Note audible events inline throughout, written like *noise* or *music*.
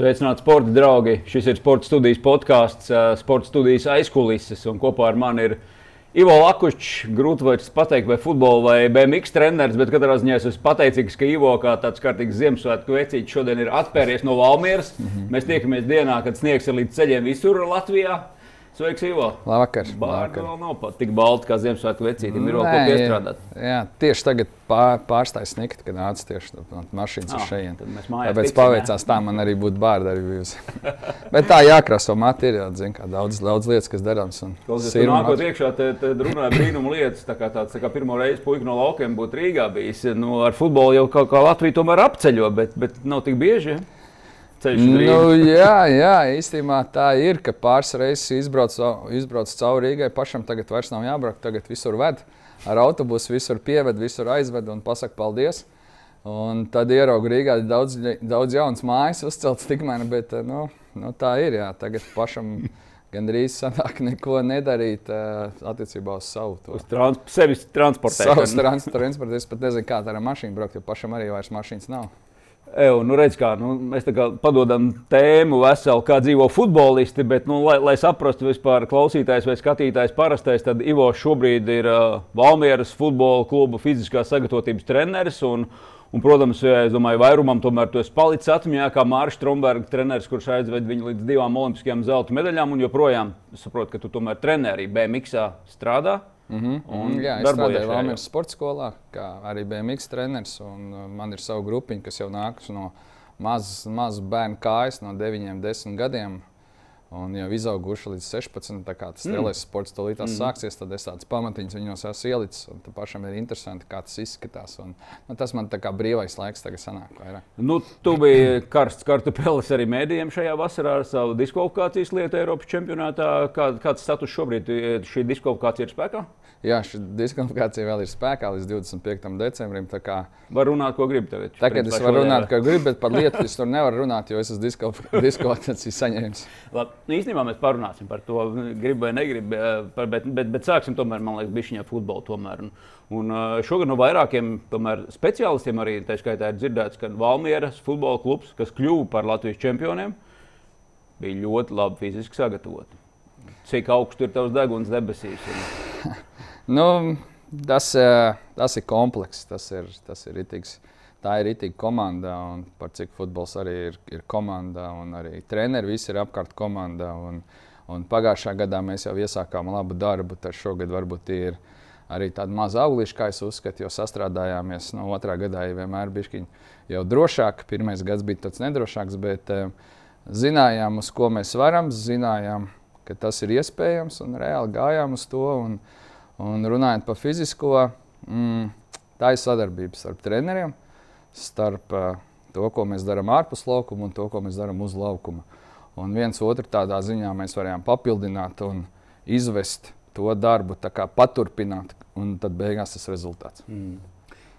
Sveicināti, sporta draugi! Šis ir sporta studijas podkāsts, sporta studijas aizkulises. Kopā ar mani ir Ivo Lakučs. Grūti pateikt, vai futbola vai BMX treneris, bet katrā ziņā es esmu pateicīgs, ka Ivo kā tāds kārtīgs Ziemassvētku vecītis šodien ir atpēries no Valmieras. Mm -hmm. Mēs tiekamies dienā, kad sniegs ir līdz ceļiem visur Latvijā. Sveiks, Ivo! Labvakar! Bārta vēl nav pat tik balta kā Ziemassvētku vecītim. Ir vēl ko piestrādāt. Jā, tieši tagad pār, pārstājas sniegt, kad nāca tieši no mašīnas Ah, uz tad mēs mājās Tāpēc paveicās tā, man arī būtu bārda arī bijusi. *laughs* Bet tā jākraso jau, zin, kā daudz, daudz lietas, kas darāms. Klausies, tu nākot iekšā, te runāja brīnumu lietas. Tā kā, tāds, tā kā pirmo reizi puika no laukiem būtu Rīgā bijis. Nu, ar futbolu jau kaut kā Latvija tomēr apceļo, bet, bet nav tik bieži. Ja? Ceļš. Nu, jā, jā, īstenībā tā ir, ka pāris reizes izbrauc, izbrauc cauri Rīgai. Pašam tagad vairs nav jābrauc, tagad visur ved. Ar autobusu visur pieved, visur aizved un pasaka paldies. Un tad ieraugu Rīgā daudz, daudz jaunas mājas uzceltas tikmēr, bet nu, nu, tā ir. Jā. Tagad pašam gandrīz sanāk neko nedarīt uh, attiecībā uz savu to. Uz trans sevis Savas transportēšanu. transporta, es pat nezinu, kā tā ar mašīnu braukt, jo pašam arī vairs mašīnas nav. Eju, nu redz, kā, nu, mēs tā kā padodam tēmu veselu, kā dzīvo futbolisti, bet, nu, lai, lai saprastu vispār klausītājs vai skatītājs parastais, tad Ivo šobrīd ir uh, Valmieras futbola kluba fiziskās sagatavotības treneris. Un, un, protams, es domāju, vairumam tomēr esi palicis atmiņā, kā Mārcis Strunbergs, treneris, kurš aizved viņu līdz divām olimpiskajām zelta medaļām. Un joprojām saprotu, ka tu tomēr trenē arī BMX strādā. Mm -hmm. Un Jā, es strādāju Valmīras sporta skolā, kā arī BMX treneris. un, uh, Man ir sava grupiņa, kas jau nākas no mazas maz bērnu kājas, no 9, 10 gadiem. Un jau izauguši līdz 16. Tā kā tas mm. lielais sports to līdz mm. sāksies, tad es tādas pamatiņas viņos esmu ielicis. tad Pašam ir interesanti, kā tas izskatās. Un, nu, tas man tā kā brīvais laiks tagad sanāk. Vairāk. Nu, tu biji *clears throat* karsts kartupelis arī mēdījiem šajā vasarā ar savu diskvalifikācijas lietu Eiropas čempionātā. Kā, kāds status šobrīd ir? Šī diskvalifikācija ir spēkā? Jā, šī diskvalifikācija vēl ir spēkā līdz 25. decembrim. kā Var runāt, ko gribi. Tagad, Tagad es varu runāt, var. kā gribu, bet par lietu *laughs* es tur nevaru runāt, jo es esmu diskval- *laughs* diskvalifikāciju saņēmis. Labi, nu, īstenībā mēs parunāsim par to, gribu vai negribu. eh, Bet, bet, bet sāksim tomēr, man liekas, bišķiņā futbolu. Tomēr. Un, un eh, šogad no vairākiem tomēr, speciālistiem arī tā skaitā ir dzirdēts, ka Valmieras futbola klubs, kas kļuva par Latvijas čempioniem, bija ļoti labi fiziski sagatavoti. Cik augstu ir tavs deguns debesīs? *laughs* Nu, tas, eh, tas ir komplekss, tas ir, tas ir itīgs. Tā ir itīga komanda, un par cik futbols arī ir, ir komanda, un arī treneri visi ir apkārt komanda. Un, un pagājušā gadā mēs jau iesākām labu darbu, tad šogad varbūt ir arī tādi mazi augliši, kā es uzskatu, jo sastrādājāmies. No otrā gadā jau vienmēr bija jau drošāk. Pirmais gads bija tāds nedrošāks, bet uh, zinājām, uz ko mēs varam, zinājām, ka tas ir iespējams, un reāli gājām uz to. Un, un runājot par fizisko, mm, tā ir sadarbība starp treneriem, starp uh, to, ko mēs darām ārpus laukuma un to, ko mēs darām uz laukuma. Un viens otru tādā ziņā mēs varējām papildināt un izvest to darbu, paturpināt, un tad beigās tas rezultāts.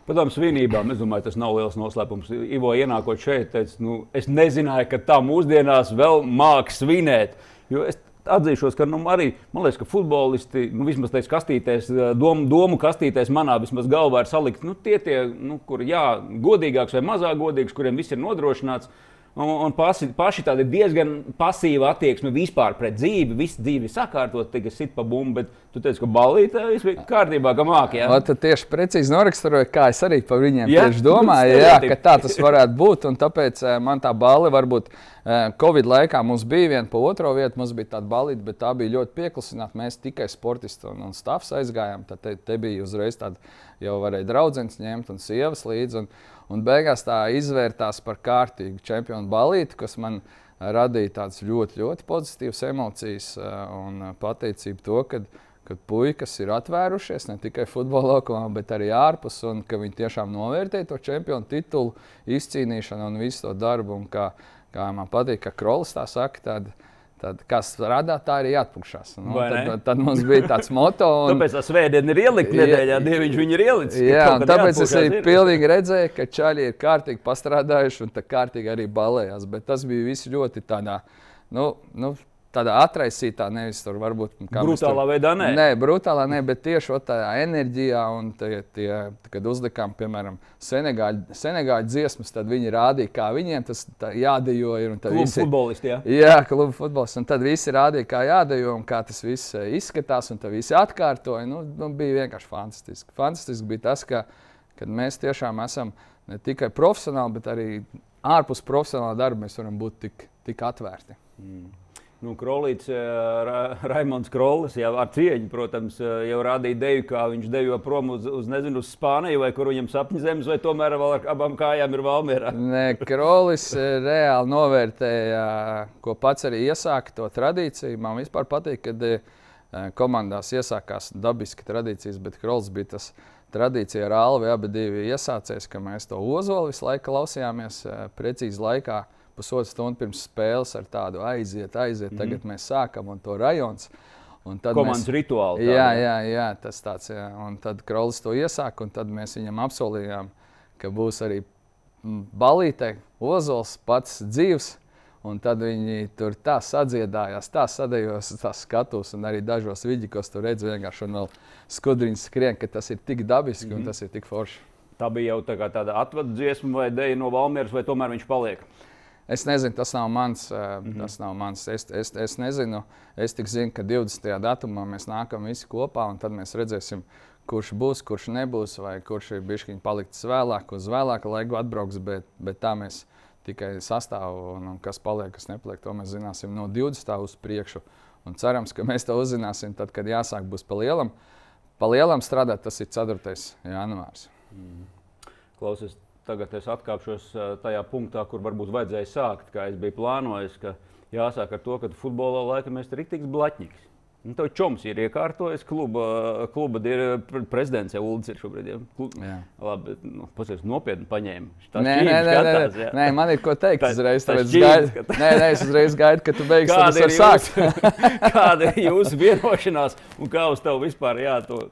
Padoms vienībām, es domāju, tas nav liels noslēpums. Ivo ienākot šeit, teica, nu, es nezināju, ka tā mūsdienās vēl māks svinēt. Jo es atzīšos, ka nu, arī man liekas, ka futbolisti, nu, vismaz tajās kastītēs, domu, domu kastītēs, manā vismaz galvā ir salikti nu, tie, tie nu, kur jā, godīgāks vai mazāk godīgs, kuriem viss ir nodrošināts. Un, un pasi, paši tādi diezgan pasīva attieksme vispār pret dzīvi. Viss dzīve ir sakārtot, tikai sit pa bumbu, bet tu teici, ka balītē viss bija kārtībā, ka mākslinieks. Ja? Tu tieši precīzi noraksturoji, kā es arī par viņiem tieši domāju, *laughs* jā, ka tā tas varētu būt. Tāpēc eh, man tā balva varbūt eh, Covid laikā mums bija viena pa otro vietu, mums bija tāda balīta, bet tā bija ļoti pieklusināta. Mēs tikai sportisti un, un stāvs aizgājām. Tad te, te bija uzreiz tāda jau varēja draudzenes ņemt un sievas līdzi. Un, un beigās tā izvērtās par kārtīgu čempionu balīti, kas man radīja tādas ļoti, ļoti pozitīvas emocijas eh, un pateicību to, ka kad puikas ir atvērušies ne tikai futbola laukumā, bet arī ārpus, un ka viņi tiešām novērtē to čempionu titulu izcīnīšanu un visu to darbu. Un kā, kā man patīk, ka Krolis tā saka, tad, tad kas strādā, tā arī jāatpūšas. Nu, Vai tad, tad, tad mums bija tāds moto. Un, Tāpēc tā svētdiena ir ielikt nedēļā, Dieviņš viņu ir ielicis. Jā, un tāpēc es arī ir. pilnīgi redzēju, ka čaļi ir kārtīgi pastrādājuši un tā kārtīgi arī balējās. Bet tas bija viss ļoti tādā, nu, nu tādā atraisītā, nevis tur varbūt brutālā tur, veidā. Nē, nē brutālā nē, bet tieši tādā enerģijā, un tie, tie, kad uzlikām, piemēram, Senegāļu, Senegāļu dziesmas, tad viņi rādīja, kā viņiem tas jādejoja. Klubu visi, futbolisti, jā. Jā, klubu futbolisti. Un tad visi rādīja, kā jādejo un kā tas viss eh, izskatās, un tad visi atkārtoja. Nu, nu, bija vienkārši fantastiski. Fantastiski bija tas, ka mēs tiešām esam ne tikai profesionāli, bet arī ārpus profesionāla darba mēs varam būt tik, tik atvērti. Mm. Nu, Krolīts, eh, Ra Raimons Krolis, jau ar cieņu, protams, eh, jau rādīja deju, kā viņš dejo prom uz, uz, nezinu, uz Spāniju, vai kur viņam sapņu zemes, vai tomēr vēl ar abām kājām ir Valmierā. Nē, Krolis eh, reāli novērtēja, ko pats arī iesāka to tradīciju. Man vispār patīk, kad komandās iesākās dabiski tradīcijas, bet Krolis bija tas tradīcija ar Alvi abi divi iesācējs, ka mēs to ozolu visu laiku klausījāmies precīzi laikā pusotru stundu pirms spēles ar tādu aiziet, aiziet, mm -hmm. tagad mēs sākam un to rajons. Un tad Komandas mēs, rituāli. Jā, jā, jā, tas tāds. Jā. Un tad Krolis to iesāka, un tad mēs viņam apsolījām, ka būs arī balīte, ozols, pats dzīves. Un tad viņi tur tā sadziedājās, tā sadējos, tā skatos, un arī dažos vidīkos tur redzu vienkārši un vēl skudriņas skrien, ka tas ir tik dabiski mm -hmm. un mhm. tas ir tik forši. Tā bija jau tā tāda atvadu dziesma vai dēļa no Valmieras, vai tomēr viņš paliek? Es nezinu, tas nav mans. Mm -hmm. Tas nav mans. Es, es, es nezinu. Es tikai zinu, ka 20. datumā mēs nākam visi kopā, un tad mēs redzēsim, kurš būs, kurš nebūs, vai kurš ir bijis palicis vēlāk, uz vēlāku laiku atbrauks. Bet, bet tā mēs tikai sastāvam, un, un kas paliek, kas nepaliek, to mēs zināsim no 20. uz priekšu. Un cerams, ka mēs to uzzināsim tad, kad jāsāk būs pa lielam. Pa lielam strādāt, tas ir 4. janvārs. Mm. Klausies, tagad es atkāpšos tajā punktā, kur varbūt vajadzēja sākt, kā es biju plānojis. Jāsāk ar to, ka futbolā laikam mēs ir rīktīgs blaķņiks. Nu, tev čoms ir iekārtojis, kluba, kluba prezidents jau Ulas ir šobrīd. Ja? Kluba, labi, nu, pasies, nopietni paņēma. Nē, nē, nē, skatās, nē, nē, man ir ko teikt. Tā, uzreiz, tāpēc gaidu, nē, nē, es uzreiz gaidu, ka tu beigsi ir jūsu, *laughs* kāda ir jūsu vienošanās un kā uz tevi vispār jā, to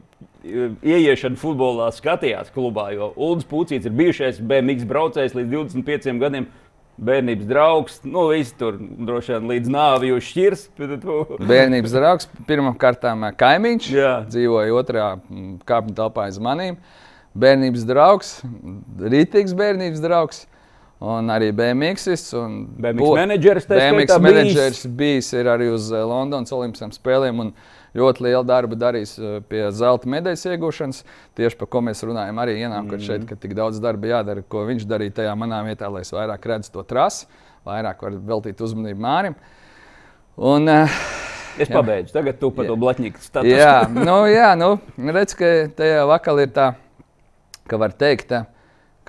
ieiešana futbolā skatījās klubā. Jo Ulrichs Pucīts ir bijušais BMX braucējs līdz 25 gadiem. Bērnības draugs, nu, viss tur droši vien līdz nāvei jūs šķirs. Bērnības draugs, pirmkārt, kaimiņš. Jā. Dzīvoja otrā kāpņu telpā aiz maniem. Bērnības draugs, rītīgs bērnības draugs. Un arī BMX. BMX menedžeris, BMX menedžeris bijis arī uz Londonas Olimpiskajām spēlēm. Un, ļoti lielu darbu darījis eh, pie zelta medaļas iegūšanas. Tieši par ko mēs runājam, arī ienākot mm. šeit, ka tik daudz darba jādara, ko viņš darīja tajā manā vietā, lai es vairāk redzu to trasi, vairāk varu veltīt uzmanību Mārim. Un, uh, Es jā. pabeidzu, tagad tu par to blakus stāstu. Jā, *laughs* nu, jā nu, redz, ka tajā vakarā ir tā, ka var teikt, tā,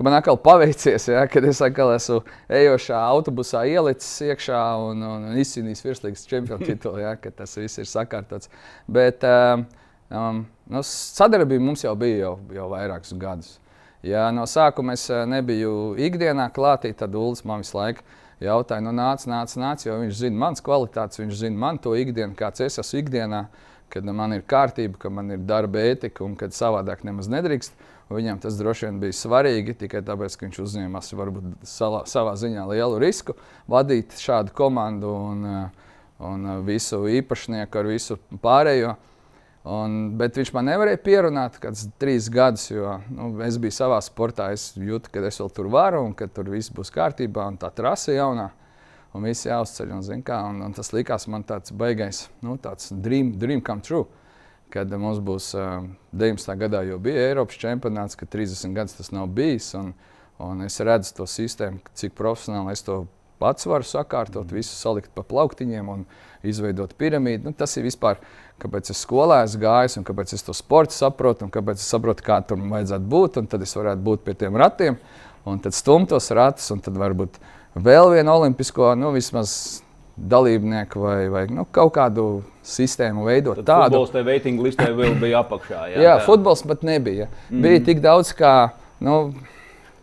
ka man atkal paveicies, ja, kad es atkal esmu ejošā autobusā ielicis iekšā un, un, un izcīnījis virslīgas čempionu titulu, ja, ka tas viss ir sakārtots. Bet um, um, nu, sadarbība mums jau bija jau, jau vairākus gadus. Ja no sākuma es uh, nebiju ikdienā klātī, tad Ulas man visu laiku jautāja, nu nāc, nāc, nāc, jo viņš zina manas kvalitātes, viņš zina man to ikdienu, kāds es esmu ikdienā, kad man ir kārtība, ka man ir darba ētika un kad savādāk nemaz nedrīkst. Viņam tas droši vien bija svarīgi tikai tāpēc, ka viņš uzņēmās varbūt salā, savā ziņā lielu risku vadīt šādu komandu un, eh, un eh, visu īpašnieku ar visu pārējo. Un, bet viņš man nevarēja pierunāt kādus trīs gadus, jo nu, es biju savā sportā. Es jūtu, ka es vēl tur varu un ka tur viss būs kārtībā un tā trase jaunā. Un viss jāuzceļ. Un, kā, un, un tas likās man tāds baigais, nu, tāds dream, dream come true kad mums būs uh, 19. gadā jau bija Eiropas čempionāts, ka 30 gadus tas nav bijis. Un, un es redzu to sistēmu, cik profesionāli es to pats varu sakārtot, mm. visu salikt pa plauktiņiem un izveidot piramīdu. Nu, tas ir vispār, kāpēc es skolā esmu gājis un kāpēc es to sportu saprotu un kāpēc es saprotu, kā tur vajadzētu būt. Tad es varētu būt pie tiem ratiem un tad stumt tos ratus un tad varbūt vēl vienu olimpisko, nu vismaz dalībnieku vai, vai nu, kaut kādu sistēmu veidot. Tad tādu futbols tajā veitingu listē vēl bija apakšā. Jā, jā futbols pat nebija. Mm. Bija tik daudz, kā, nu,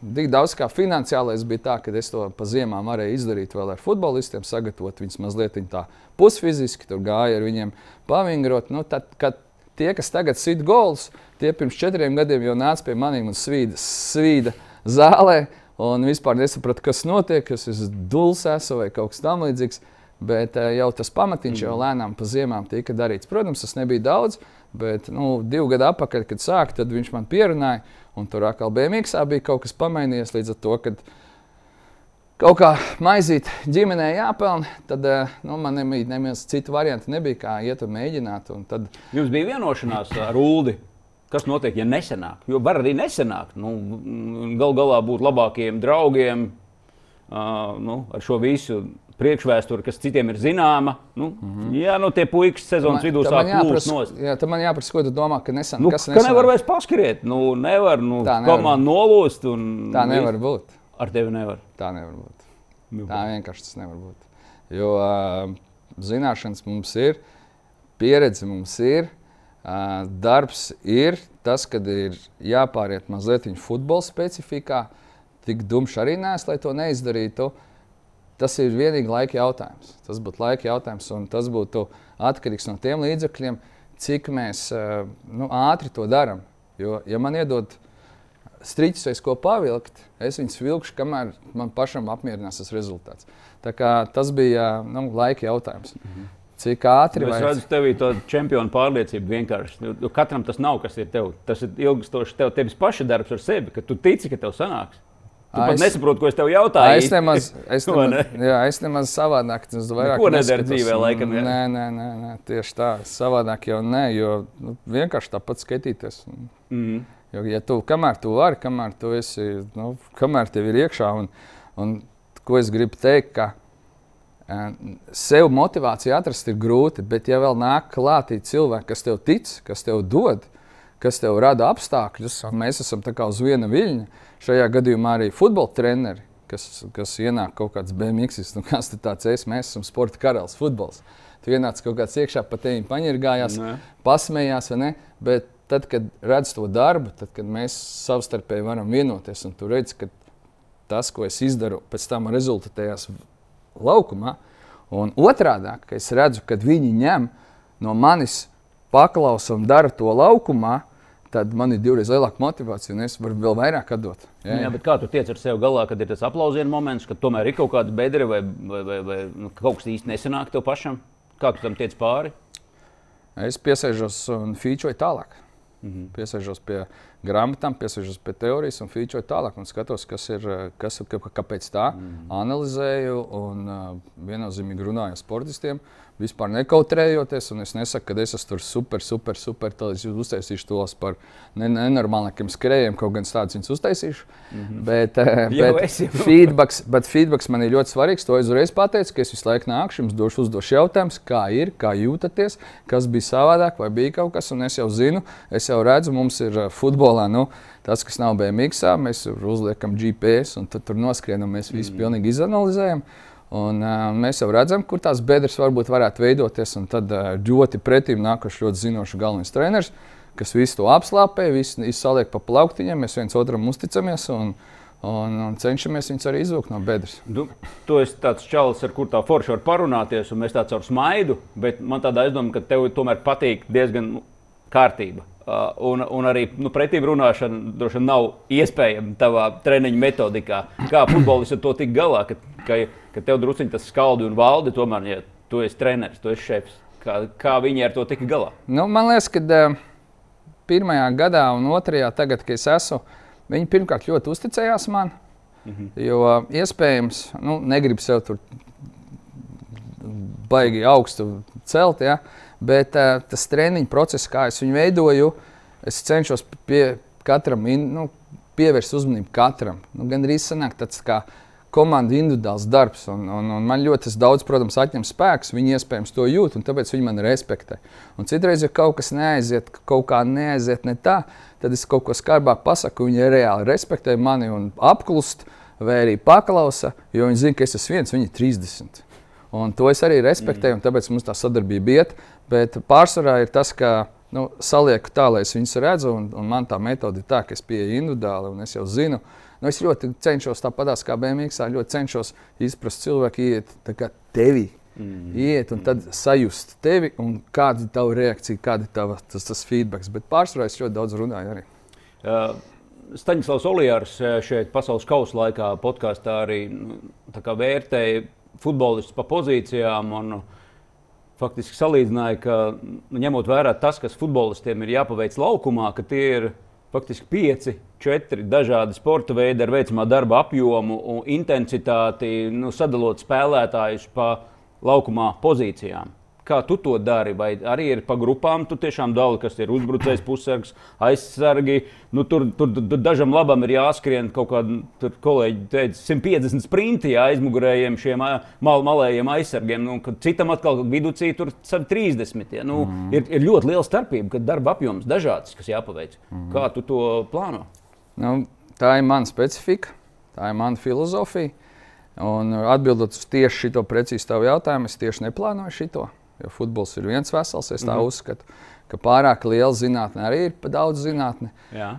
tik daudz kā finansiālais bija tā, ka es to pa ziemām varēju izdarīt vēl ar futbolistiem, sagatavot viņus mazliet tā pusfiziski, tur gāja ar viņiem pavingrot. Nu, tad, kad tie, kas tagad sit gols, tie pirms četriem gadiem jau nāca pie maniem un svīda, svīda zālē. Un vispār nesapratu, kas notiek, kas ir dūls, vai kaut kas tamlīdzīgs. Bet uh, jau tas pamatiņš mm. jau lēnām pa ziemām tika darīts. Protams, tas nebija daudz, bet nu, divu gadu atpakaļ, kad sāka, tad viņš man pierunāja. Un tur atkal bija mīksā, bija kaut kas pamainījies līdz ar to, ka kaut kā maizīt ģimenē jāpelnā. Tad nu, man nebija nemaz citu variantu, nebija kā iet un mēģināt. Un tad... Jums bija vienošanās ar Ulu. Kas notiek, ja nesenāk? Jo var arī nesenākt. Nu, Galu galā būt labākiem draugiem uh, nu, ar šo visu priekšvēsture, kas citiem ir zināma. Nu, mm -hmm. Jā, nu tie puikas sezonas vidū sāk plūst nost. Jā, tad man jāprasa, ko tu domā, ka nesen, nu, kas ka nevar vairs paskriet. Nu, nevar, nu, tā nevar. komanda nolūst. Un, tā nevar būt. Ar tevi nevar. Tā nevar būt. Nu, tā vienkārši tas nevar būt. Jo uh, zināšanas mums ir, pieredze mums ir. Uh, darbs ir tas, kad ir jāpāriet mazliet viņa futbola specifikā. Tik dumšs arī nēs, lai to neizdarītu. Uh, Tas ir vienīgi laika jautājums. Tas būtu laika jautājums, un tas būtu atkarīgs no tiem līdzekļiem, cik mēs eh, nu, ātri to darām. Jo, ja man iedod strīķus, aiz ko pavilkt, es viņus vilkšu, kamēr man pašam apmierinās tas rezultāts. Tā tas bija nu, laika jautājums. Mm -hmm. Cik ātri nu, es redzu, tev ir tāda čempiona pārliecība vienkārši. Jo nu, katram tas nav, kas ir tev. Tas ir ilgstošs tev, tevis paša darbs ar sevi, ka tu tici, ka tev sanāks. Tu pat es, nesaproti, ko es tev jautāju. Es nemaz, *laughs* es nemaz, ne? jā, es nemaz savādāk. Es vairāk Neko nedaru dzīvē, laikam. Jā. Nē, nē, nē, nē, tieši tā. Savādāk jau nē, jo nu, vienkārši tāpat skatīties. Mm. Jo, ja tu, kamēr tu vari, kamēr tu esi, nu, kamēr tev ir iekšā, un, un ko es gribu teikt, ka uh, sev motivāciju atrast ir grūti, bet ja vēl nāk klātī cilvēki, kas tev tic, kas tev dod, kas tev rada apstākļus, un mēs esam tā kā uz viena viļņa, Šajā gadījumā arī futbola treneri, kas, kas ienāk kaut kāds BMX, nu, kas tāds es, mēs esam sporta karalis, futbols. Tu ienāc kaut kāds iekšā, pa tevi paņirgājās, ne. pasmējās, vai ne? Bet tad, kad redz to darbu, tad, kad mēs savstarpēji varam vienoties, un tu redz, ka tas, ko es izdaru, pēc tam rezultatējās laukumā, un otrādi, ka es redzu, kad viņi ņem no manis paklausu un dara to laukumā, tad man ir divreiz lielāka motivācija, un es varu vēl vairāk atdot. Jā, jā. jā bet kā tu tiec ar sevi galā, kad ir tas aplausienu moments, kad tomēr ir kaut kāda bedra vai, vai, vai, vai nu, kaut kas īsti nesanāk tev pašam? Kā tu tam tiec pāri? Es piesēžos un featureju tālāk. Mm -hmm. Piesēžos pie grāmatām, piesēžos pie teorijas un featureju tālāk. Un skatos, kas ir, kas, kāpēc tā. Mm -hmm. Analizēju un uh, viennozīmīgi runāju ar sportistiem. Uh, vispār nekautrējoties. Es nesaku, ka es esmu tur super, super, super. Tad es uztaisīšu tos par nenormālākiem skrejiem, kaut gan tādus viņus uztaisīšu. Mm -hmm. Bet, eh, *laughs* bet, feedbacks, bet feedbacks man ir ļoti svarīgs. To es uzreiz pateicu, ka es visu laiku nākšu, jums došu uzdošu jautājumus, kā ir, kā jūtaties, kas bija savādāk, vai bija kaut kas. Un es jau zinu, es jau redzu, mums ir eh, futbolā. Nu, Tas, kas nav BMX, mēs uzliekam GPS un tur noskrienam, mēs visu mm. pilnīgi izanalizējam. Uh, Un, uh, mēs jau redzam, kur tās bedres varbūt varētu veidoties. Tad uh, ļoti pretim nākuši ļoti zinošs galvenais treneris, kas visu to apslāpē, visu izsaliek pa plauktiņiem, mēs viens otram uzticamies. Un, Un, un cenšamies viņus arī izvilkt no bedres. Tu, tu esi tāds čalis, ar kuriem tā forši var parunāties, un mēs tāds ar smaidu, bet man tādā aizdomā, ka tev tomēr patīk diezgan nu, kārtība. Uh, un, un arī nu, pretīm runāšana droši vien nav iespējama tavā treniņa metodikā. Kā futbolists ar to tik galā, ka, ka, ka tev druskuļi tas skaldi un valdi, tomēr, ja tu esi treneris, tu esi šefs. Kā, kā viņi ar to tika galā? Nu, man liekas, ka uh, pirmajā gadā un otrajā, tagad, kad es esmu, viņi pirmkārt ļoti uzticējās man. -hmm. Jo uh, iespējams, nu, negribu sev tur baigi augstu celt. Ja? Uh, Bet uh, tas treniņu process, kā es viņu veidoju, es cenšos pie katram nu, pievērst uzmanību katram. Nu, Gan arī sanāk tāds kā komandas individuāls darbs. Un, un, un man ļoti daudz, protams, atņem spēks. Viņi iespējams to jūt, un tāpēc viņi man respektē. Un citreiz, ja kaut kas neaiziet, kaut kā neaiziet ne tā, tad es kaut ko skarbāk pasaku. Viņi reāli respektē mani un apklust, vai arī paklausa, jo viņi zina, ka es esmu viens, viņi ir 30. Un to es arī respektēju, un tāpēc mums tā sadarbība iet. Bet pārsvarā ir tas, ka nu, salieku tā, lai es viņus redzu, un, un man tā metode ir tā, ka es pieeju individuāli, un es jau zinu. Nu, es ļoti cenšos tāpatās kā BMX, ļoti cenšos izprast cilvēku, iet tevi. Mm. Iet un tad sajust tevi, un kāda ir tava reakcija, kāda ir tava, tas, tas feedback. Bet pārsvarā es ļoti daudz runāju arī. Uh. Staņdārzs Olijārs šeit pasaules kausa laikā podkāstā arī nu, vērtēja futbolistus pa pozīcijām. Un, Faktiski salīdzināja, ka nu, ņemot vērā tas, kas futbolistiem ir jāpaveic laukumā, ka tie ir faktiski pieci, četri dažādi sporta veidi ar veicamā darba apjomu un intensitāti, nu, sadalot spēlētājus pa laukumā pozīcijām. Kā tu to dari? Vai arī ir pa grupām, tu tiešām dali, kas ir uzbrucējs, pussargs, aizsargi. Nu, tur, tur, tur dažam labam ir jāskrien kaut kāda, tur kolēģi teica, 150 sprinti jā, aizmugurējiem šiem mal, malējiem aizsargiem. Nu, citam atkal viducī tur 30. Ja. Nu, mm. ir, ir ļoti liela starpība, kad darba apjoms dažāds, kas jāpaveic. Mm. Kā tu to plāno? Nu, tā ir mana specifika, tā ir mana filozofija. Un atbildot uz tieši šo precīzi tavu jautājumu, es tieši neplānoju šo. Jo futbols ir viens vesels. Es tā mm -hmm. uzskatu, ka pārāk liela zinātnē arī ir par daudz zinātnē.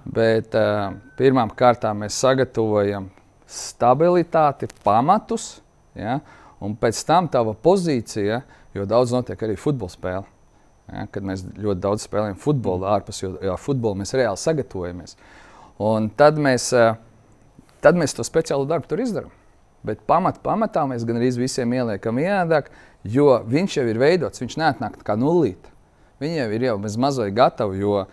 Bet uh, pirmām kārtām mēs sagatavojam stabilitāti, pamatus, ja? un pēc tam tava pozīcija, jo daudz notiek arī futbola spēle. Ja, kad mēs ļoti daudz spēlējam futbolu ārpus, jo, jo futbolu mēs reāli sagatavojamies. Un tad mēs, uh, tad mēs to speciālu darbu tur izdarām. Bet pamat, pamatā mēs gan arī visiem ieliekam ienākt, jo viņš jau ir veidots, viņš neatnāk kā nulīte. Viņiem ir jau bez mazliet gatavi, jo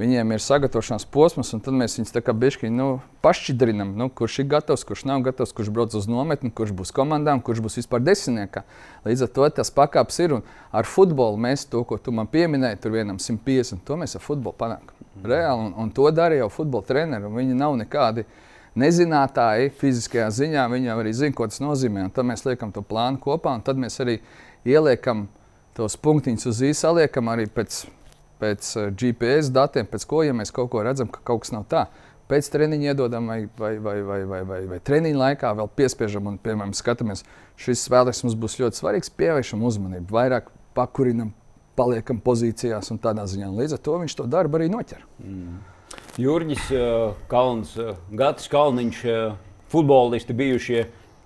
viņiem ir sagatavošanās posms, un tad mēs viņus tā kā bišķi nu, pašķidrinam, nu, kurš ir gatavs, kurš nav gatavs, kurš brauc uz nometni, kurš būs komandām, kurš būs vispār desmitniekā. Līdz ar to tas pakāps ir. Un ar futbolu mēs to, ko tu man pieminēji, tur vienam 150, to mēs ar futbolu panākam. Reāli, un, un to dara jau futbola treneri, un viņi nav nekādi nezinātāji fiziskajā ziņā, viņi jau arī zina, ko tas nozīmē. Tad mēs liekam to plānu kopā, un tad mēs arī ieliekam tos punktiņus uz īsa, saliekam arī pēc, pēc eh, GPS datiem, pēc ko, ja mēs kaut ko redzam, ka kaut kas nav tā. Pēc treniņa iedodam, vai, vai, vai, vai, vai, vai, vai treniņa laikā vēl piespiežam, un, piemēram, skatāmies, šis spēlētājs mums būs ļoti svarīgs, pievēršam uzmanību, vairāk pakurinam, paliekam pozīcijās un tādā ziņā. Līdz ar to viņš to darbu arī noķer. Mm. Jurģis eh, Kalns, eh, Gatis Kalniņš, eh, futbolisti bijušie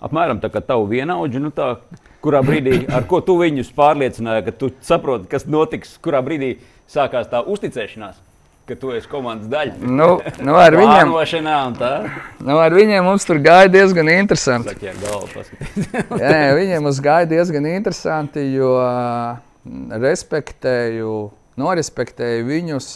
apmēram tā kā tavu vienaudži. Nu tā, kurā brīdī, ar ko tu viņus pārliecināji, ka tu saproti, kas notiks, kurā brīdī sākās tā uzticēšanās? Ka tu esi komandas daļa. Nu, nu ar, viņiem, nu, ar viņiem mums tur gāja diezgan interesanti. Galva, jā, viņiem mums gāja diezgan interesanti, jo respektēju, norespektēju viņus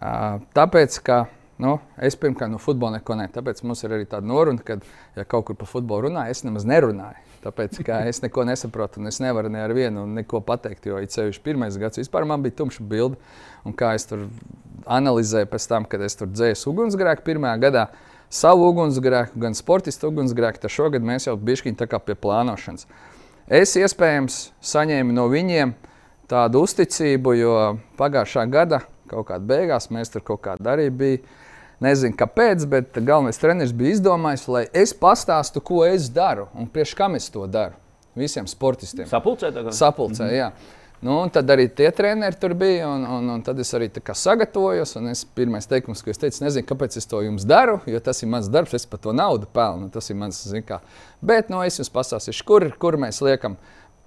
Tāpēc, ka nu, es pirmkārt no futbola neko nemanīju. Tāpēc mums ir arī tāda noruna, ka, ja kaut kur par futbolu runā, es nemaz nerunāju. Tāpēc, *laughs* es neko nesaprotu, un es nevaru ne ar vienu neko pateikt. Jo, it sevišķi pirmais gads, vispār man bija tumša bilde. Un kā es tur analizēju pēc tam, kad es tur dzēsu ugunsgrēku pirmajā gadā, savu ugunsgrēku, gan sportistu ugunsgrēku, tad šogad mēs jau bijām pie plānošanas. Es iespējams saņēmu no viņiem tādu uzticību, jo pagājušā gada kaut kādā beigās mēs tur kaut kādā arī bijām. Nezinu, kāpēc, bet galvenais treneris bija izdomājis, lai es pastāstu, ko es daru un priekš kam es to daru. Visiem sportistiem. Sapulcē, kā? Sapulcē, mm -hmm. jā. Nu, tad arī tie treneri tur bija, un, un, un tad es arī sagatavojos. Pirmais teikums, ko es teicu, nezinu, kāpēc es to jums daru, jo tas ir mans darbs, es par to naudu pelnu. Tas ir mans, zin, kā. Bet nu, es jums pastāstīšu, kur, kur mēs liekam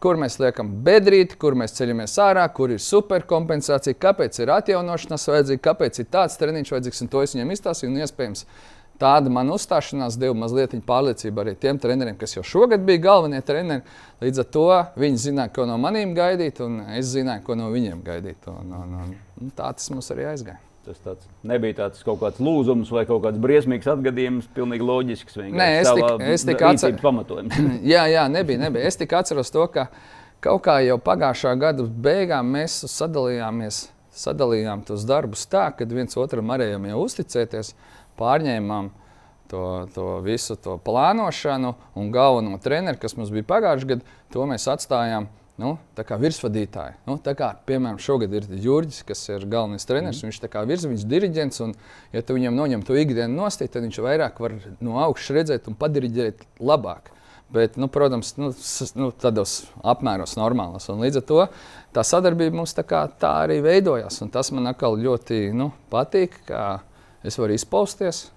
kur mēs liekam bedrīti, kur mēs ceļamies ārā, kur ir superkompensācija, kāpēc ir atjaunošanās vajadzīga, kāpēc ir tāds treniņš vajadzīgs, to es viņiem izstāstīju. Un iespējams, tāda man uzstāšanās deva mazliet pārliecību arī tiem treneriem, kas jau šogad bija galvenie treneri. Līdz ar to viņi zināja, ko no maniem gaidīt, un es zināju, ko no viņiem gaidīt. Un, un, un, un tā tas mums arī aizgāja. Tas tāds nebija tāds kaut kāds lūzums vai kaut kāds briesmīgs atgadījums, pilnīgi loģisks. Nē, es tikai tik atceros, *laughs* jā, jā, nebija, nebija. Es tikai atceros to, ka kaut kā jau pagājušā gada beigām mēs sadalījāmies, sadalījām tos darbus tā, ka viens otram varējām jau uzticēties, pārņēmām to, to visu to plānošanu un galveno treneru, kas mums bija pagājušajā gadā, to mēs atstājām nu, virsvadītāji. Nu, kā, piemēram, šogad ir Jurģis, kas ir galvenais treneris. Mm. Viņš ir virs, viņš ir diriģents. Un, ja tu viņam noņem to ikdienas nostāju, tad viņš vairāk var no augšas redzēt un padiriģēt labāk. Bet, nu, protams, nu, nu, tādos apmēros normālos. Un līdz ar to tā sadarbība mums tā, kā, tā arī veidojās. Un tas man ļoti nu, patīk, ka es varu izpausties.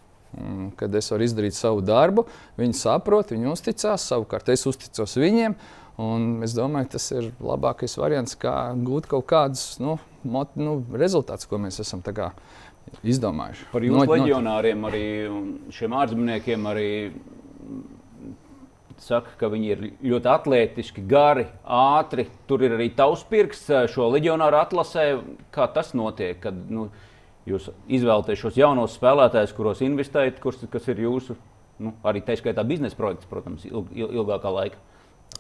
Kad es varu izdarīt savu darbu, viņi saprot, viņi uzticās, savukārt es uzticos viņiem. Un es domāju, tas ir labākais variants, kā gūt kaut kādus nu, mot, nu, rezultātus, ko mēs esam izdomājuši. Par jūsu not, leģionāriem, arī šiem ārzemniekiem, arī saka, ka viņi ir ļoti atletiski, gari, ātri. Tur ir arī tavs pirksts šo leģionāru atlasē. Kā tas notiek? Kad, nu, jūs izvēlaties šos jaunos spēlētājus, kuros investējat, kurš, kas ir jūsu nu, arī tā skaitā biznesa projekts, protams, ilg, ilgākā laika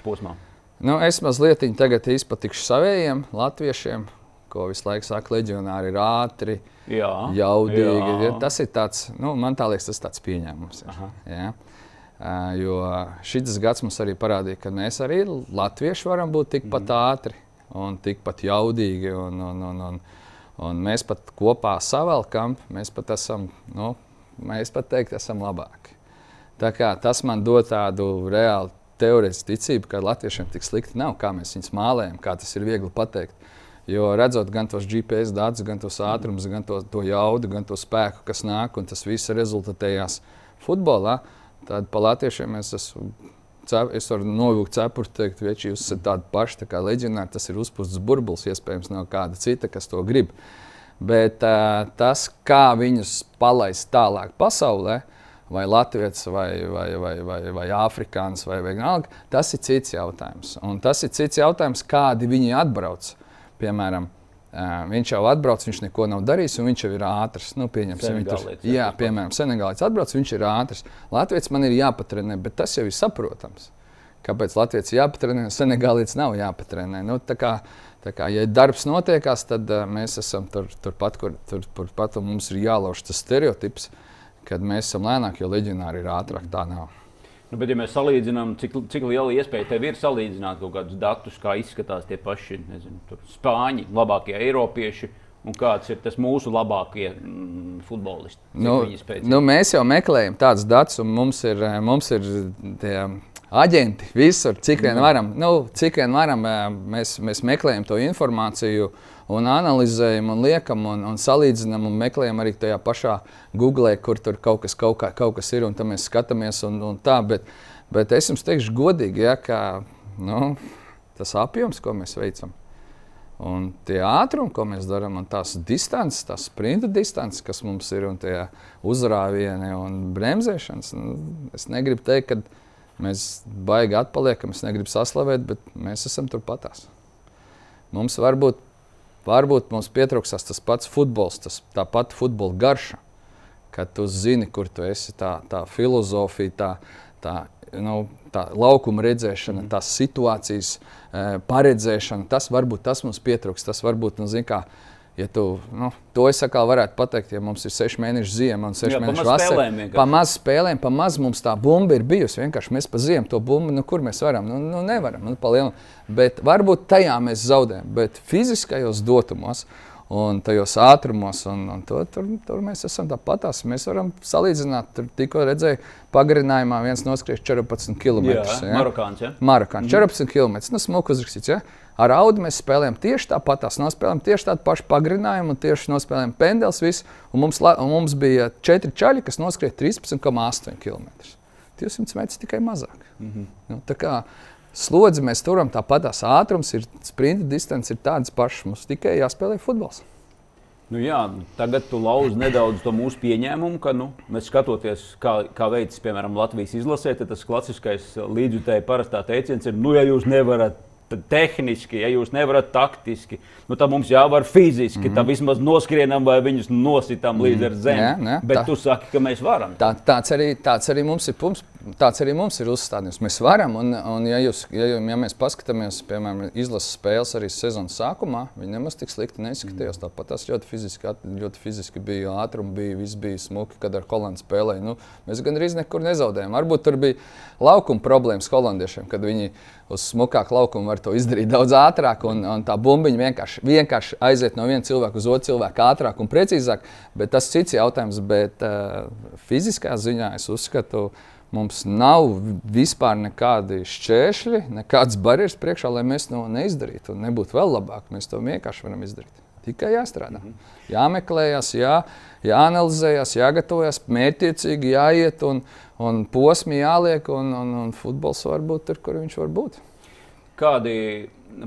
posmā. Nu, es mazliet izpatikšu saviem latviešiem, ko visu laiku saka, leģionāri ir ātri, jā, jaudīgi. Jā. Tas ir tāds, nu, man tā liekas, tas tāds pieņēmums. Ir, Uh, jo šis gads mums arī parādīja, ka mēs arī latvieši varam būt tikpat mm. ātri un tikpat jaudīgi. Un, un, un, un, un mēs pat kopā savelkam, mēs pat esam, nu, mēs pat teikt, esam labāki. Tā kā, tas man dod tādu reālu teorētisku ticību, ka latviešiem tik slikti nav, kā mēs viņus mālējam, kā tas ir viegli pateikt. Jo redzot gan tos GPS datus, gan tos ātrumus, gan to, to jaudu, gan to spēku, kas nāk, un tas viss rezultatējās futbolā. Tad pa latviešiem es esmu. Es varu novilkt cepuri, teikt, ka jūs esat tādi paši tā kā leģionāri. Tas ir uzpūsts burbulis, iespējams, no kāda cita, kas to grib. Bet uh, tas, kā viņus palaist tālāk pasaulē, vai Latvijas, vai, vai, vai, vai, vai Āfrikāns, vai vienalga, tas ir cits jautājums. Un tas ir cits jautājums, kādi viņi atbrauc. Piemēram, Uh, viņš jau atbrauc, viņš neko nav darījis, un viņš jau ir ātrs. Nu, pieņemsim, tur, jā, piemēram, Senegālīts atbrauc, viņš ir ātrs. Latvijas man ir jāpatrenē, bet tas jau ir saprotams. Kāpēc Latvijas jāpatrenē, Senegālīts nav jāpatrenē? Nu, tā kā, ja darbs notiekās, tad uh, mēs esam tur, turpat, kur tur, turpat mums ir jālauž tas stereotips, kad mēs esam lēnāki, jo leģionāri ir ātrāk. Tā nav. Nu, bet, ja mēs salīdzinām, cik, cik liela iespēja tev ir salīdzināt kaut kādus datus, kā izskatās tie paši nezinu, spāņi, labākie eiropieši. Un kāds ir tas mūsu labākie mm, futbolisti? Nu, nu, mēs jau meklējam tādus datus, un mums ir, mums ir tie aģenti visur, cik vien mhm. varam. Nu, cik vien varam mēs, mēs meklējam to informāciju un analizējam, un liekam, un, un salīdzinām, un meklējam arī tajā pašā Google, kur tur kaut kas, kaut kā, kaut kas ir, un tam mēs skatāmies. Un, un tā, bet, bet es jums teikšu godīgi, ja, ka nu, tas apjoms, ko mēs veicam, un tie ātrumi, ko mēs darām, un tās distances, tās sprinta distances, kas mums ir, un tie uzrāvieni un bremzēšanas, nu, es negribu teikt, ka mēs baigi atpaliekam, es negribu saslavēt, bet mēs esam turpatās. Mums varbūt Varbūt mums pietrūksās tas pats futbols, tas, tā pati futbola garša, kad tu zini, kur tu esi, tā, tā filozofija, tā, tā, nu, tā laukuma redzēšana, mm. tās situācijas e, paredzēšana. Tas varbūt tas mums pietrūks. Tas varbūt, nu, zin, kā, Ja tu, nu, to es atkal varētu pateikt, ja mums ir seši mēneši ziema un seši Jā, mēneši vasara. Pa maz spēlēm, pa maz mums tā bumba ir bijusi. Vienkārši mēs pa ziemu to bumbu, nu, kur mēs varam, nu, nu nevaram. Nu, Bet varbūt tajā mēs zaudējam, bet fiziskajos dotumos un tajos ātrumos, un, un to, tur, tur mēs esam tāpatās. Mēs varam salīdzināt, tur tikko redzēju, pagarinājumā viens noskriež 14 km. Jā, ja? Marokāns. Ja? Marokāns, 14 mm. km. Nu, smuku uzrakstīts. Ja? Ar audu mēs spēlējam tieši tāpat, tās nospēlējam tieši tādu pašu pagarinājumu, un tieši nospēlējam pendels. Visu, un mums, un mums bija četri čaļi, kas noskrēja 13,8 km. 200 metrus tikai mazāk. Mm -hmm. nu, tā kā slodzi mēs turam tāpat, tās ātrums, ir sprinta distance, ir tādas pašas. Mums tikai jāspēlē futbols. Nu jā, tagad tu lauzi nedaudz to mūsu pieņēmumu, ka nu, mēs skatoties, kā, kā veids, piemēram, Latvijas izlasē, tad tas klasiskais līdzjutēji parastā teiciens ir, nu, ja jūs nevarat tehniski, ja jūs nevarat taktiski, nu, tad mums jāvar fiziski. Mm -hmm. Tad vismaz noskrienam vai viņus nositām mm -hmm. līdz zemi. Jā, jā, Bet tā. tu saki, ka mēs varam. Tā, tāds, arī, tāds arī mums ir. Pums, tāds arī mums ir uzstādījums. Mēs varam, un, un ja, jūs, ja, ja mēs paskatāmies, piemēram, izlases spēles arī sezonas sākumā, viņi nemaz tik slikti neizskatījās. Mm. Tāpat tas ļoti fiziski, ļoti fiziski bija ātrums, bija, viss bija smuki, kad ar Holandu spēlēja. Nu, mēs gandrīz nekur nezaudējām. Varbūt tur bija laukuma problēmas holandiešiem, kad viņi uz smukāku laukumu var to izdarīt daudz ātrāk, un, un tā bumbiņa vienkārši, vienkārši aiziet no viena cilvēka uz otru cilvēku ātrāk un precīzāk. Bet tas ir cits jautājums. Bet uh, fiziskā ziņā es uzskatu, mums nav vispār nekādi šķēršļi, nekādas barjeras priekšā, lai mēs to neizdarītu un nebūtu vēl labāk. Mēs to vienkārši varam izdarīt. Tikai jāstrādā. Mm -hmm. Jāmeklējas, jā, jāanalizējas, jāgatavojas, mērķiecīgi jāiet un, un posmi jāliek, un, un, un futbols var būt tur, kur viņš var būt. Kādi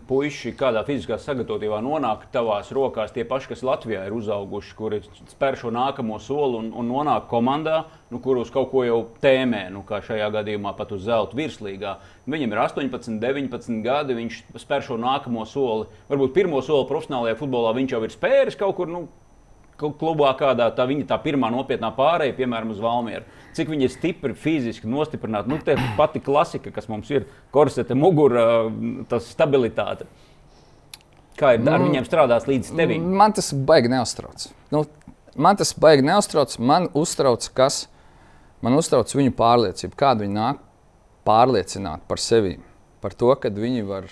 puiši, kādā fiziskā sagatavotībā nonāk tavās rokās, tie paši, kas Latvijā ir uzauguši, kuri spēr šo nākamo soli un, un nonāk komandā, nu, kurus kaut ko jau tēmē, nu, kā šajā gadījumā pat uz zelta virslīgā. Viņam ir 18, 19 gadi, viņš spēr šo nākamo soli. Varbūt pirmo soli profesionālajā futbolā viņš jau ir spēris kaut kur. Nu, klubā, kādā tā viņa tā pirmā nopietnā pārēja, piemēram, uz Valmieru. Cik viņi ir stipri fiziski nostiprināti. Nu, tā pati klasika, kas mums ir korsete, mugura, tas stabilitāte. Kā ir ar mm. viņiem strādāt līdz tevim? Man tas baigi neuztrauc. Nu, man tas baigi neuztrauc. Man uztrauc, kas man uztrauc viņu pārliecība, kāda viņi nāk pārliecināt par sevi. Par to, ka viņi var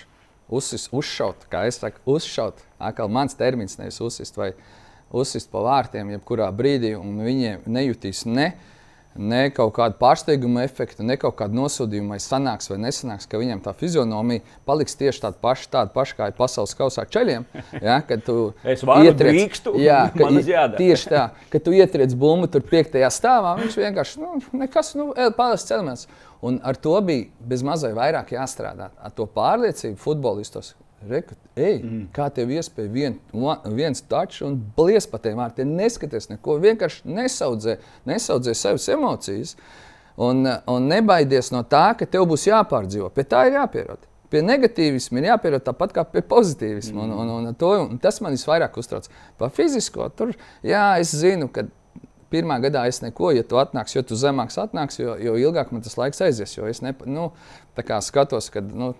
uzsist, uzšaut, kā es saku, uzšaut. Atkal mans termins nevis uzsist. Vai, uh, uzsist pa vārtiem jebkurā brīdī, un viņi nejutīs ne, ne kaut kādu pārsteiguma efektu, ne kaut kādu nosodījumu, vai sanāks vai nesanāks, ka viņam tā fizionomija paliks tieši tāda paša, tāda paša kā ir pasaules kausā ceļiem. Ja, kad tu *laughs* ietriec, jā, *laughs* ka, tieši tā, kad tu ietriec bumbu tur piektajā stāvā, viņš vienkārši nu, nekas, nu, pāris celimies. Un ar to bija bez mazai vairāk jāstrādā. Ar to pārliecību futbolistos, Reku, ej, mm. Kā tev iespēja vien, viens tačs un blies pa tiem vārtiem, neskaties neko, vienkārši nesaudzē, nesaudzē savas emocijas. Un, un nebaidies no tā, ka tev būs jāpārdzīvo. Pie tā ir jāpierod. Pie negatīvisma ir jāpierod tāpat kā pie pozitīvisma. Mm. Un, un, un, to, un tas man visvairāk uztrauc. Par fizisko tur, jā, es zinu, ka pirmā gadā es neko, ja tu atnāksi, jo tu zemāks atnāks, jo, jo ilgāk man tas laiks aizies. Jo es ne, nu, skatos, ka nu,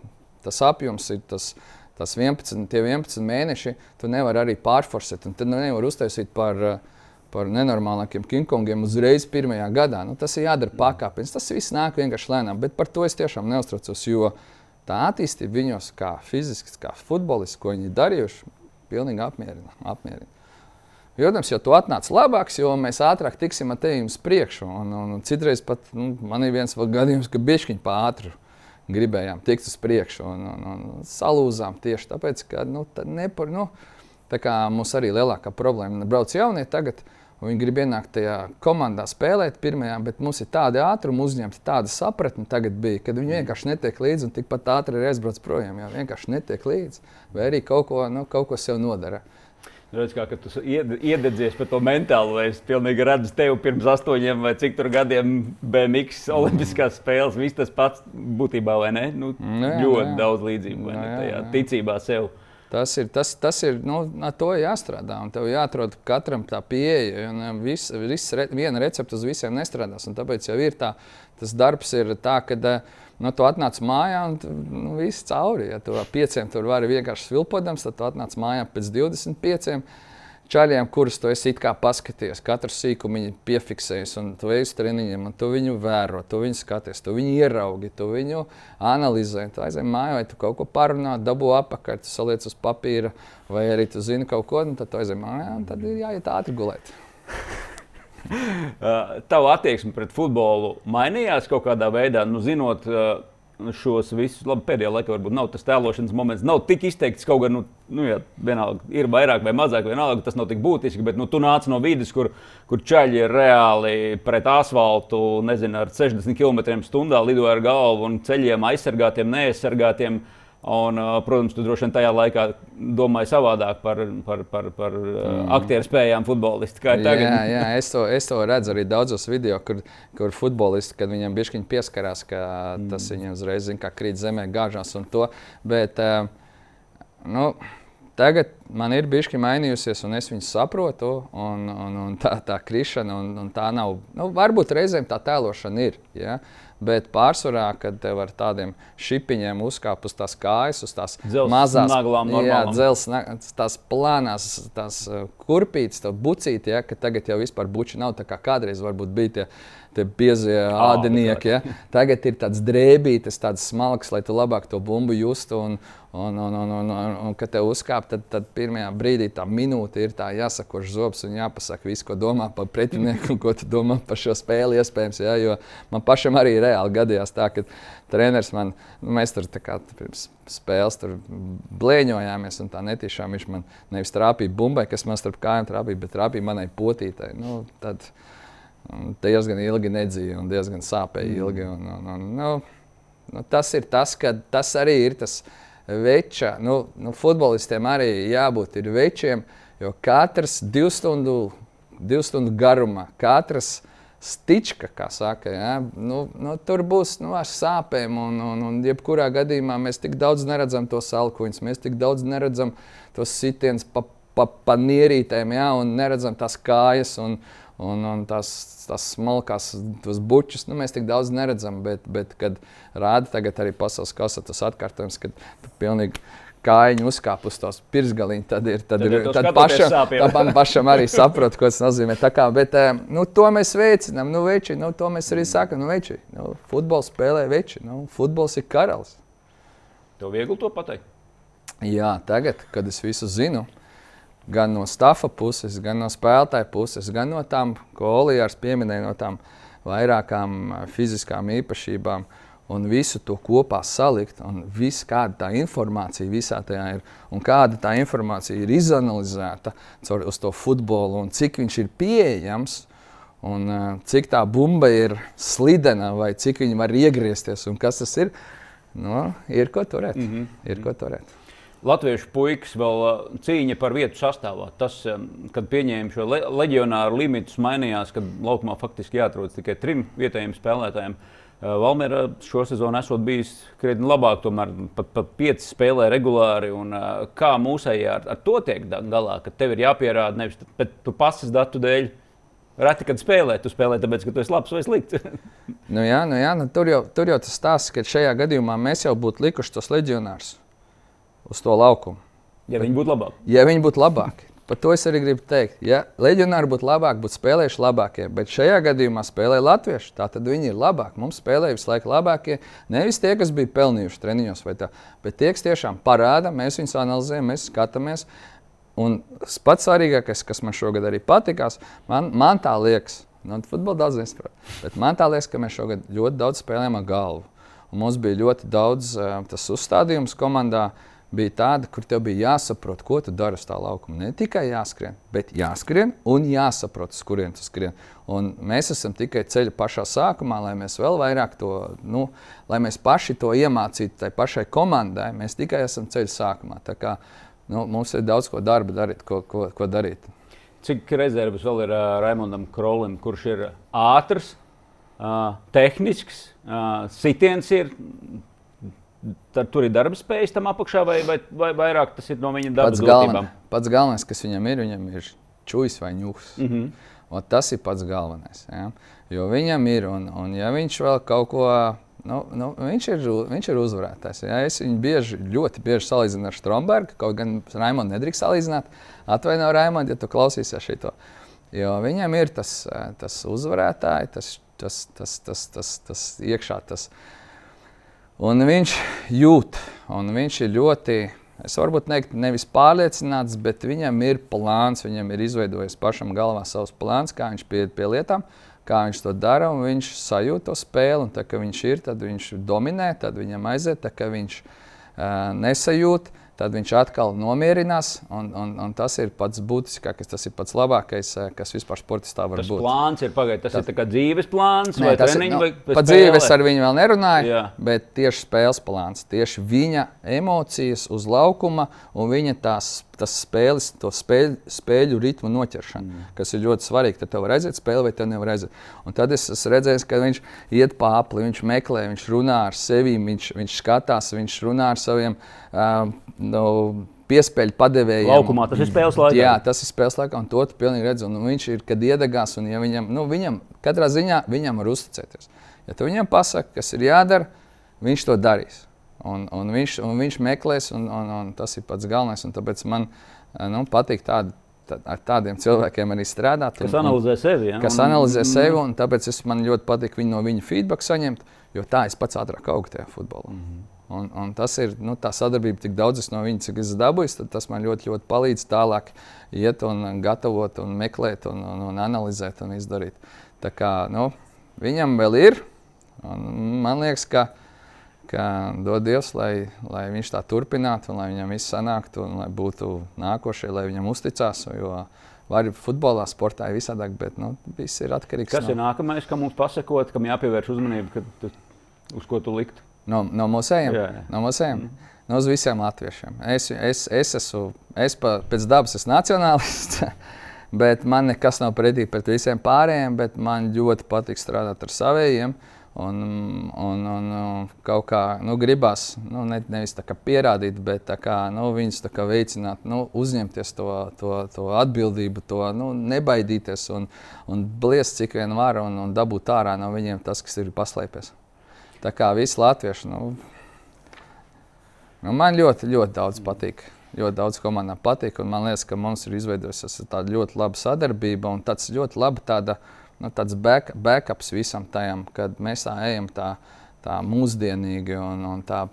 tas apjoms ir tas tas 11, 11 mēneši, tu nevari arī pārforsēt. Tad nevar uztaisīt par, par nenormālākiem kingkongiem uzreiz pirmajā gadā. Nu, tas ir jādara pakāpeniski. Tas viss nāk vienkārši lēnām, bet par to es tiešām neuztraucos. Jo tā attīstība viņos, kā fiziski, kā futbolisti, ko viņi darījuši, pilnīgi apmierina. apmierina. Protams, jo tu atnāc labāks, jo mēs ātrāk tiksim ar tevi uz priekšu. Un, un, un citreiz pat nu, man ir viens gadījums, ka bišķiņi pāri gribējām tikt uz priekšu un, un, un salūzām tieši tāpēc, ka nu, nepar, nu, tā mums arī lielākā problēma brauc jaunie tagad. Viņi grib ienākt tajā komandā, spēlēt pirmajā, bet mums ir tāda ātruma uzņemta, tāda sapratne tagad bija, kad viņi vienkārši netiek līdzi un tikpat ātri arī aizbrauc projām. Jā, vienkārši netiek līdzi, vai arī kaut ko, nu, kaut ko sev nodara. Redz, kā tu iededzies par to mentālo. Es pilnīgi redzu tevi pirms astoņiem vai cik tur gadiem BMX Olimpiskās spēles. Viss tas pats būtībā, vai ne? Nu, nē, nu ļoti nē. daudz līdzību nē, ne, tajā nē. ticībā sev. Tas ir, tas, tas ir nu, ar to jāstrādā. Tev jāatrod katram tā pieeja. Vis, vis, viena recepte uz visiem nestrādās. Un tāpēc jau ir tā, tas darbs ir tā, ka. Uh, Nu, tu atnāc mājā un nu, viss cauri. Ja tu ar pieciem tur vari vienkārši svilpodams, tad tu atnāc mājā pēc 25 čaļiem, kurus tu esi paskatījies. Katru sīkumu piefiksējis, un tu ej uz treniņiem, un tu viņu vēro, tu viņu skaties, tu viņu ieraugi, tu viņu analizē. Tu aizej mājā, vai tu kaut ko parunā, dabū apakaļ, tu saliec uz papīra, vai arī tu zini kaut ko, un tad tu aizej mājā, un tad ir jāiet ātri gulēt. *laughs* *laughs* Tava attieksme pret futbolu mainījās kaut kādā veidā, nu, zinot šos visus, labi, pēdējā laikā varbūt nav tas tēlošanas moments, nav tik izteikts kaut gan, nu, nu jā, vienalga, ir vairāk vai mazāk, vienalga, tas nav tik būtiski, bet nu, tu nāc no vidas, kur, kur ceļi ir reāli pret asfaltu, nezinu, ar 60 km/h lido ar galvu un ceļiem aizsargātiem, neaizsargātiem. Uh, Un, protams, tu droši vien tajā laikā domāji savādāk par, par, par, par mm. aktieru spējām futbolistu. Jā, jā es, to, es to redzu arī daudzos video, kur, kur futbolisti, kad viņam bišķiņi pieskarās, ka mm. tas viņam uzreiz zina, kā krīt zemē, gāžās un to. Bet, nu, tagad man ir bijusi mainījusies, un es viņu saprotu. Un, un, un tā, tā krišana, un, un tā nav. Nu, varbūt reizēm tā tēlošana ir. Ja? Bet pārsvarā, kad tev ar tādiem šipiņiem uzkāp uz tās kājas, uz tās dzels mazās naglām, jā, dzels, tās plānās, tās uh, kurpītes, tā bucīte, ja, ka tagad jau vispār buči nav tā kā kādreiz varbūt bija tie biezie ādenieki. Ja? *laughs* Tagad ir tāds drēbītes, tāds smalks, lai tu labāk to bumbu justu. Un, un, un, un, un, un, un kad te uzkāp, tad, tad pirmajā brīdī tā minūte ir tā jāsakož zobs un jāpasaka visu, ko domā par pretinieku un ko tu domā par šo spēli. Iespējams, ja? jo man pašam arī reāli gadījās tā, ka treneris man, nu, mēs tur kā, pirms spēles tur blēņojāmies, un tā netīšām viņš man nevis trāpīja bumbai, kas man starp kājām trāpīja, bet trāpīja manai potītai. Nu, tad, diezgan ilgi nedzīvoja un diezgan sāpēja mm. ilgi. Un, un, un, nu, nu, tas ir tas, ka tas arī ir tas veča. Nu, nu, futbolistiem arī jābūt večiem, jo katrs divu stundu, divu stundu garumā, katrs stička, kā saka, ja? nu, nu, tur būs nu, ar sāpēm. Un, un, un jebkurā gadījumā mēs tik daudz neredzam tos salkuņus, mēs tik daudz neredzam tos sitienus pa, pa, pa nierītēm, ja? un neredzam tās kājas. Un, un, un tās, tās smalkās, tos bučus, nu, mēs tik daudz neredzam. Bet, bet kad rāda tagad arī pasaules kausa, tas atkārtojums, kad pilnīgi kājiņu uzkāp uz tos pirksgaliņus, tad ir, tad Tad, ir, tad pašam, tad pašam arī saprot, ko tas nozīmē. Tā Kā, bet, eh, nu, to mēs veicinām, nu, veči, nu, to mēs arī sakām, nu, veči, nu, futbols spēlē veči, nu, futbols ir karalis. Tev viegli to pateikt. Jā, tagad, kad es visu zinu, gan no stāfa puses, gan no spēlētāja puses, gan no tām, ko Olijārs pieminēja, no tām vairākām ā, fiziskām īpašībām, un visu to kopā salikt, un viss, kāda tā informācija visā tajā ir, un kāda tā informācija ir izanalizēta caur to futbolu, un cik viņš ir pieejams. Un, uh, cik tā bumba ir slidena, vai cik viņa var iegriezties, un kas tas ir, nu, ir ko turēt. Mm -hmm. Ir ko turēt. Latviešu puikas vēl uh, cīņa par vietu sastāvā. Tas, um, kad pieņēma šo le leģionāru limitus, mainījās, kad laukumā faktiski jāatrodas tikai trim vietējiem spēlētājiem. Uh, Valmiera šo sezonu esot bijis krietni labāk, tomēr pat, pat pieci spēlē regulāri. Un, kā mūsējā ar, ar to tiek galā, ka tev ir jāpierāda nevis tu pasas datu dēļ. Reti, kad spēlē, tu spēlē, tāpēc, ka tu esi labs vai slikts. *laughs* Nu, jā, nu, jā, nu, tur, jau, tur jau tas stāsts, ka šajā gadījumā mēs jau būtu likuši tos leģionārus uz to laukumu. ja viņi būtu labāki. Ja viņi būtu labāki, par to es arī gribu teikt. Ja leģionāri būtu labāki, būtu spēlējuši labākie, bet šajā gadījumā spēlē latvieši. Tā tad viņi ir labāki. Mums spēlēja visu laiku labākie. Nevis tie, kas bija pelnījuši treniņos, vai tā, bet tie, kas tiešām parāda, mēs viņus analizējam, mēs skatāmies. Un pats svarīgākais, kas man šogad arī patikās, man, man tā liekas, nu, futbola daudz nesaprot, bet man tā liekas, ka mēs šogad ļoti daudz spēlējām ar galvu. Un mums bija ļoti daudz uh, tas uzstādījums komandā. Bija tāda, kur tev bija jāsaprot, ko tu dari uz tā laukuma. Ne tikai jāskrien, bet jāskrien un jāsaprot, uz kurien tu skrien. Un mēs esam tikai ceļa pašā sākumā, lai mēs vēl vairāk to, nu, lai mēs paši to iemācītu tai pašai komandai. Mēs tikai esam ceļa sākumā. Tā kā, nu, mums ir daudz ko darba darīt, ko, ko, ko darīt. Cik rezerves vēl ir uh, Raimondam Krolim, kurš ir ātrs, uh, tehnisks, uh, sitiens ir. Tad tur ir darba spējas tam apakšā, vai, vai, vai vairāk tas ir no viņa dabas Pats, galven, pats galvenais, kas viņam ir, viņam ir čūlis vai ņūks. Mm -hmm. Un tas ir pats galvenais. Ja? Jo viņam ir, un, un ja viņš vēl kaut ko. Nu, nu, viņš, ir, viņš ir uzvarētājs. Ja? Es viņu bieži, ļoti bieži salīdzinu ar Strunbergu. Kaut gan Raimonu nedrīkst salīdzināt. Atvaino, Raimond, ja tu klausīsies šito. Jo viņam ir tas, eh, tas uzvarētājs, tas, tas, tas, tas, tas, tas iekšā. Tas, Un viņš jūt, un viņš ir ļoti, es varbūt teiktu, nevis pārliecināts, bet viņam ir plāns, viņam ir izveidojis pašam galvā savs plāns, kā viņš pieiet pie lietām, kā viņš to dara, un viņš sajūt to spēli. Un tā kā viņš ir, tad viņš dominē, tad viņam aiziet, tā kā viņš uh, nesajūt. Tad viņš atkal nomierinās, un, un, un tas ir pats būtiskākais, tas ir pats labākais, eh, kas vispār sportistā var Tas būt. plāns ir pagaidām. Tas, tas ir kā dzīves plāns, Nē, vai treniņš, nu, vai vai Par spēle? dzīvi es ar viņu vēl nerunāju, Jā. bet tieši spēles plāns, tieši viņa emocijas uz laukuma un viņa tās, tas spēles, to spēļu, spēļu ritmu noķeršana, mm. kas ir ļoti svarīgi. Tad tev redzēt spēli, vai tev nevar redzēt. Un tad es esmu redzējis, ka viņš iet pa apli, viņš meklē, viņš runā ar sevi, viņš, viņš skatās, viņš runā ar saviem uh, no, piespēļu padevējiem. Laukumā tas ir spēles laikā. Jā, tas ir spēles laikā, un to tu pilnīgi redzi. Un viņš ir, kad iedegās, un ja viņam, nu, viņam katrā ziņā viņam var uzticēties. Ja tu viņam pasaki, kas ir jādara, viņš to darīs. Un, un, viņš, un viņš meklēs, un, un, un tas ir pats galvenais. un Tāpēc man eh, nu, patīk tād, tā, ar tādiem cilvēkiem arī strādāt. Kas un- un- analizē sevi. Ja? kas Un- analizē sevi, un tāpēc es, man ļoti patīk viņu no viņa feedback saņemt, jo tā es pats ātrāk augstu tajā futbolā. Mm -hmm. un, un tas ir nu, tā sadarbība, tik daudz es no viņa, cik es dabūju, tas man ļoti, ļoti palīdz tālāk iet un gatavot, un meklēt, un, un, un analizēt un izdarīt. Tā kā nu, viņam vēl ir, un man liekas, ka. Ka dod Dievs, lai, lai viņš tā turpinātu, un lai viņam viss sanāktu, un lai būtu nākošie, lai viņam uzticās. Jo var futbolā, sportā ir visādāk, bet nu, viss ir atkarīgs Kas ir nākamais, kam mums pasakot, kam jāpievērš uzmanība, kad tu, uz ko tu likt? No, no mūsējiem? Jā, jā. No mūsējiem? Mm. No uz visiem latviešiem. Es, es, es esmu, es pa, pēc dabas esmu nacionālists, *laughs* bet man nekas nav pretī pret visiem pārējiem, bet man ļoti patīk strādāt ar saviem. Un, un, un, un kaut kā nu, gribās, nu, ne, nevis pierādīt, bet kā, nu, viņus kā veicināt, nu, uzņemties to, to, to atbildību, to nu, nebaidīties un, un bliest cik vien var un, un dabūt ārā no viņiem tas, kas ir paslēpies. Tā kā visi latvieši, nu, nu, man ļoti, ļoti daudz patīk. Ļoti daudz komandām patīk, man liekas, ka mums ir izveidojusies tāda ļoti laba sadarbība un tāds ļoti laba tāda, nu, tāds back, backups visam tajam, kad mēs tā ejam tā, tā mūsdienīgi un, un tā,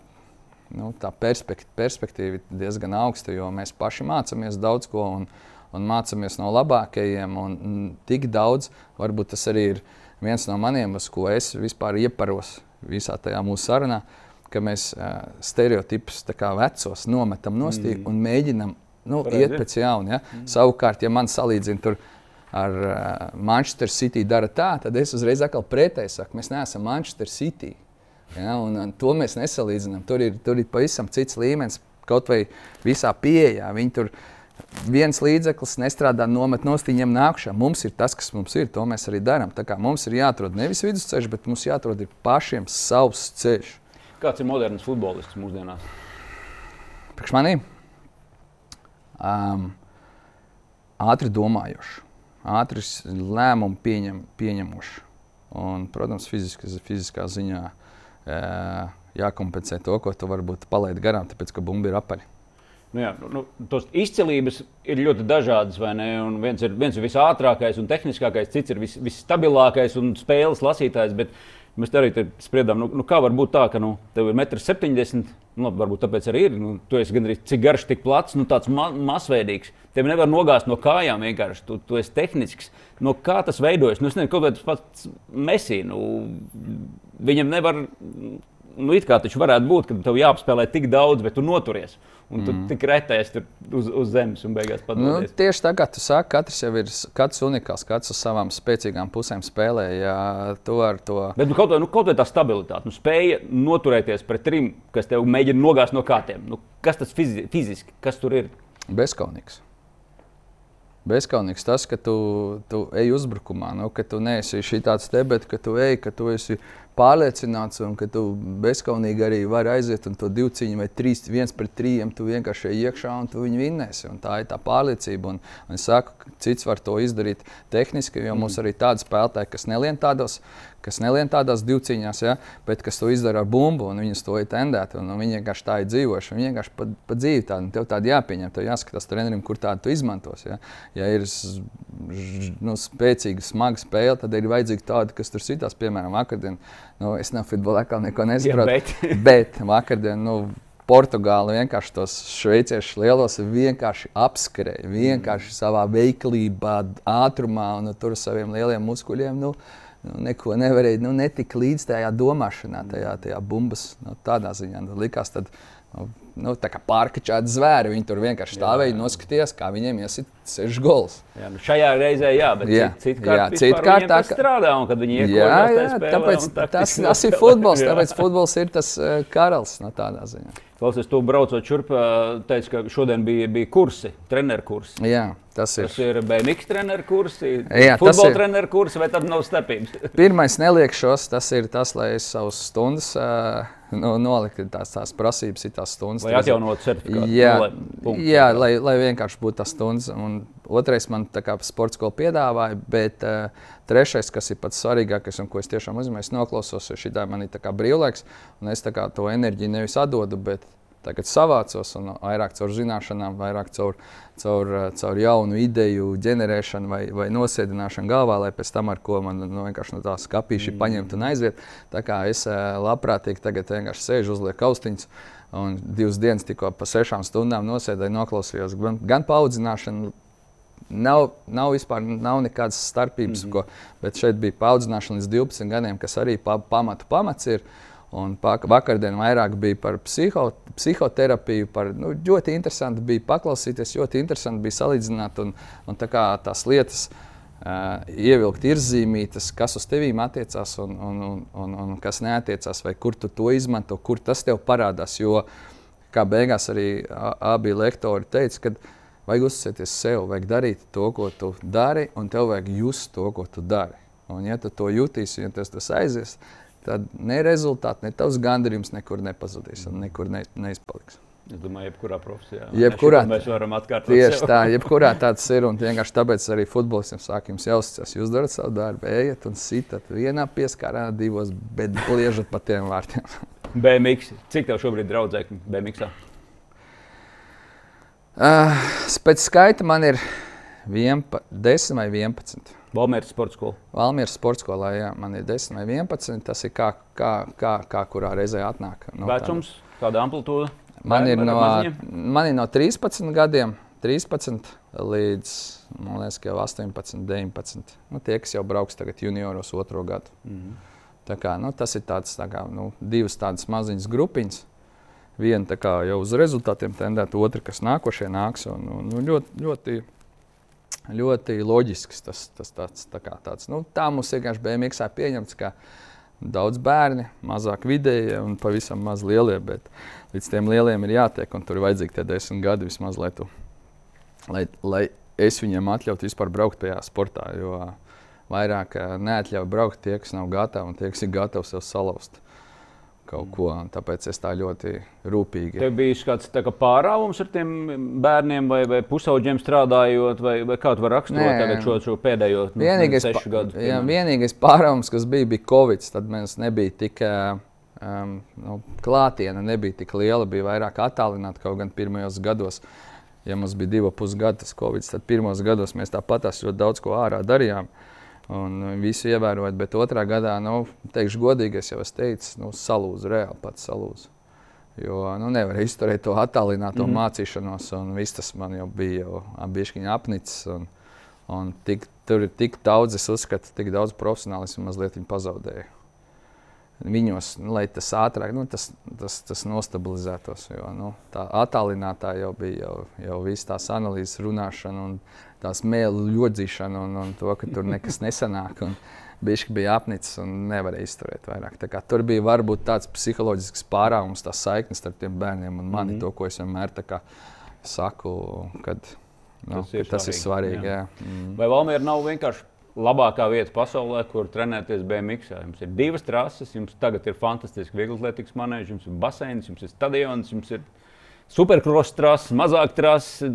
nu, tā perspekt, perspektīva diezgan augsta, jo mēs paši mācāmies daudz ko un, un mācāmies no labākajiem. Un, un tik daudz, varbūt tas arī ir viens no maniem, uz ko es vispār ieparos visā tajā mūsu sarunā, ka mēs uh, stereotipus vecos nometam nostī mm. un mēģinam nu, Pareizi. iet pēc jauna. Ja? Mm. Savukārt, ja man salīdzina tur ar uh, Manchester City dara tā, tad es uzreiz atkal pretēji saku, mēs neesam Manchester City. Ja? Un, un to mēs nesalīdzinām. Tur ir, tur ir pavisam cits līmenis, kaut vai visā pieejā. Viņi tur viens līdzeklis nestrādā, nomet nost viņiem nākšā. Mums ir tas, kas mums ir, to mēs arī darām. Mums ir jāatrod nevis vidusceļš, bet mums jāatrod pašiem savs ceļš. Kāds ir moderns futbolists mūsdienās? Priekš manī um, ātri domājošs, ātri lēmumu pieņem, pieņemošs. Un, protams, fiziskā, fiziskā ziņā e, jākompensē to, ko tu varbūt palaidi garām, tāpēc ka bumba ir apaļa. Nu jā, nu, tos izcilības ir ļoti dažādas. Viens ir, viens ir visātrākais un tehniskākais, cits ir vis, visstabilākais un spēles lasītājs. Bet mēs arī spriedām, nu, nu, kā var būt tā, ka nu, tev ir 1,70 m. Nu, varbūt tāpēc arī ir. Nu, tu esi gandrīz cik garš, tik plats, nu, tāds ma masveidīgs. Tev nevar nogāzt no kājām vienkārši. Tu, tu esi tehnisks. No kā tas veidojas? Nu, es nezinu, kāpēc tas pats Messi. Nu, viņam nevar. Nu, it kā taču varētu būt, ka tev jāapspēlē tik daudz, bet tu noturies. Un tu mm. tik retējies uz, uz zemes un beigās padodies. Nu, tieši tā kā tu saki, katrs jau ir katrs unikāls, katrs uz savām spēcīgām pusēm spēlē. Jā, tu ar to. Bet nu, kaut, vai, nu, kaut vai tā stabilitāte, nu, spēja noturēties pret trim, kas tev mēģina nogāzt no kātiem. Nu, kas tas fizi fiziski, kas tur ir? Bezkaunīgs. Bezkaunīgs tas, ka tu, tu ej uzbrukumā, nu, ka tu neesi šī tāds te, bet ka tu ej, ka tu esi pārliecināts un ka tu bezskaunīgi arī vari aiziet un to divu cīņu vai trīs, viens pret trījiem, tu vienkārši ej iekšā un tu viņu vinnēsi. Un tā ir tā pārliecība. Un, un es saku, cits var to izdarīt tehniski, jo mm. mums arī tādi spēlētāji, kas nelien tādos kas nelien tādās divcīņās, ja, bet kas to izdara ar bumbu, un viņas to ir tendēti. Un, un viņi vienkārši tā ir dzīvojuši. Viņi vienkārši pa, pa dzīvi tādu, tev tādu jāpieņem, tev jāskatās trenerim, kur tādu tu izmantos. Ja, ja ir nu, spēcīga, smaga spēle, tad ir vajadzīga tāda, kas tur sitās, piemēram, vakardien. Nu, es nav futbolā, kā neko nesaprotu. Ja, bet. *laughs* bet vakardien. Nu, Portugāli vienkārši tos šveiciešus lielos vienkārši apskrēja. Vienkārši savā veiklībā, ātrumā un tur ar saviem lieliem muskuļiem. Nu, nu, neko nevarēja, nu, netika līdz tajā domāšanā, tajā, tajā bumbas. Nu, tādā ziņā nu, likās, tad, nu, nu, pārkačāti zvēri. Viņi tur vienkārši stāvēja un noskatījās, kā viņiem iesit seši gols. Jā, nu šajā reizē, jā, bet jā, cit, jā, citkārt tā kā strādā un kad viņi spēlē, tāpēc, tas, tas ir futbols, tāpēc futbols ir tas uh, karalis no tādā ziņā. Klausies, tu braucot šurp, teici, ka šodien bija, bija kursi, treneru kursi. Jā, tas ir. Tas ir BMX treneru kursi, Jā, futbola ir... treneru kursi, vai tad nav starpības? Pirmais neliekšos, tas ir tas, lai es savus stundas uh, nu, noliktu, tās, tās prasības, ir tās stundas. Lai atjaunotu certifikātu. Jā, nu, lai, jā lai, lai vienkārši būtu tās stundas. Un otrais man tā kā sports skola piedāvāja, bet uh, trešais, kas ir pats svarīgākais un ko es tiešām uzmanīju, noklausos, jo šī tā man ir brīvlaiks, un es to enerģiju nevis atdodu, bet tagad savācos un vairāk caur zināšanām, vairāk caur, caur, caur jaunu ideju ģenerēšanu vai, vai nosēdināšanu galvā, lai pēc tam ar ko man nu, vienkārši no tā skapīša mm. paņemt un aiziet. Tā kā es labprātīgi tagad vienkārši sēžu, uzlieku austiņas. Un divas dienas tikko pa sešām stundām nosēdēju, noklausījos gan, gan paaudzināšanu, Nav, nav vispār nav nekādas starpības, mm -hmm. ko, bet šeit bija paaudzināšana līdz 12 gadiem, kas arī pa, pamatu pamats ir. Un vakardien vairāk bija par psiho, psihoterapiju. Par, nu, ļoti interesanti bija paklausīties, ļoti interesanti bija salīdzināt un, un tā kā, tās lietas. Uh, ievilkt ir zīmītas, kas uz tevīm attiecās un, un, un, un, un kas neatiecās, vai kur tu to izmanto, kur tas tev parādās. Jo, kā beigās arī abi lektori teica, ka vajag uzticēties sev, vajag darīt to, ko tu dari, un tev vajag just to, ko tu dari. Un, ja tu to jutīsi, ja tas, tas aizies, tad ne rezultāti, ne tavs gandarījums nekur nepazudīs un nekur ne, neizpaliks. Es domāju, jebkurā profesijā. Jebkurā, mēs varam atkārtot. Tieši sev. tā, jebkurā tāds ir. Un vienkārši tāpēc arī futbolistiem sāk jums jāuzticas. Jūs darat savu darbu, ejiet un sitat vienā pieskārā, divos, bet bliežat pa tiem vārtiem. *laughs* BMX. Cik tev šobrīd ir draudzēkņi BMX? Uh, pēc skaita man ir 11, 10 vai 11. Valmīras sporta skolā. Valmīras sporta skolā, jā, man ir 10 vai 11. Tas ir kā, kā, kā, kā kurā reizē atnāk. No Vecums, tāda. kāda amplitūda? Man ir, no, man ir no 13 gadiem, 13 līdz liekas, 18, 19. Nu, tie, kas jau brauks tagad junioros otro gadu. Mm -hmm. tā kā, nu, tas ir tāds, tā kā, nu, divas tādas maziņas grupiņas. Viena kā, jau uz rezultātiem tendēta, otra, kas nākošie nāks. Un, un, nu, ļoti, ļoti, ļoti loģisks tas, tas tāds, tā kā, tāds. Nu, tā mums vienkārši MX pieņemts, ka daudz bērni, mazāk vidēji un pavisam maz lielie. Bet, līdz tiem lieliem ir jātiek, un tur ir vajadzīgi tie desmit gadi vismaz, lai, tu, lai, lai es viņiem atļautu vispār braukt tajā sportā. Jo vairāk neatļauj braukt tie, kas nav gatavi un tie, kas ir gatavi sev salauzt. Kaut ko, tāpēc es tā ļoti rūpīgi. Tev bija kāds kā pārāvums ar tiem bērniem vai, vai pusauģiem strādājot, vai, vai kā tu vari raksturot šo, šo pēdējo nu, vienīgais, sešu gadu? Jā, vienīgais pārāvums, kas bija, bija Covid. Tad mēs nebija tik. Uh, um, nu, klātiene nebija tik liela, bija vairāk attālināta kaut gan pirmajos gados. Ja mums bija divi pusgadi, tas Covid, tad pirmos gados mēs tāpat ļoti daudz ko ārā darījām. Un visu ievērojot, bet otrā gadā, nu, teikšu godīgi, es jau es teicu, nu, salūzu, reāli pats salūzu. Jo nu, nevar izturēt to attālināto mm -hmm. mācīšanos, un viss tas man jau bija bišķiņa apnicis. Un, un tik, tur ir tik daudz, es uzskatu, tik daudz profesionālismu mazliet pazaudēju viņos, nu, lai tas ātrāk nu, tas, tas, tas nostabilizētos. Jo, nu, tā attālinātā jau bija jau, jau viss tās analīzes, runāšana un tās mēlu ļodzīšana un, un to, ka tur nekas nesanāk. Un, Bišķi bija apnicis un nevarēja izturēt vairāk. Tur bija varbūt tāds psiholoģisks pārāvums, tā saikne starp tiem bērniem un mani, mm -hmm. to, ko es vienmēr saku, kad, nu, tas, ir tas svarīgi, ir svarīgi. Jā. Jā. Mm. Vai Valmiera nav vienkārši labākā vieta pasaulē, kur trenēties BMX. Jums ir divas trases, jums tagad ir fantastisks vieglatlētikas manēžs, jums ir baseins, jums ir stadions, jums ir supercross trases, mazāk trases.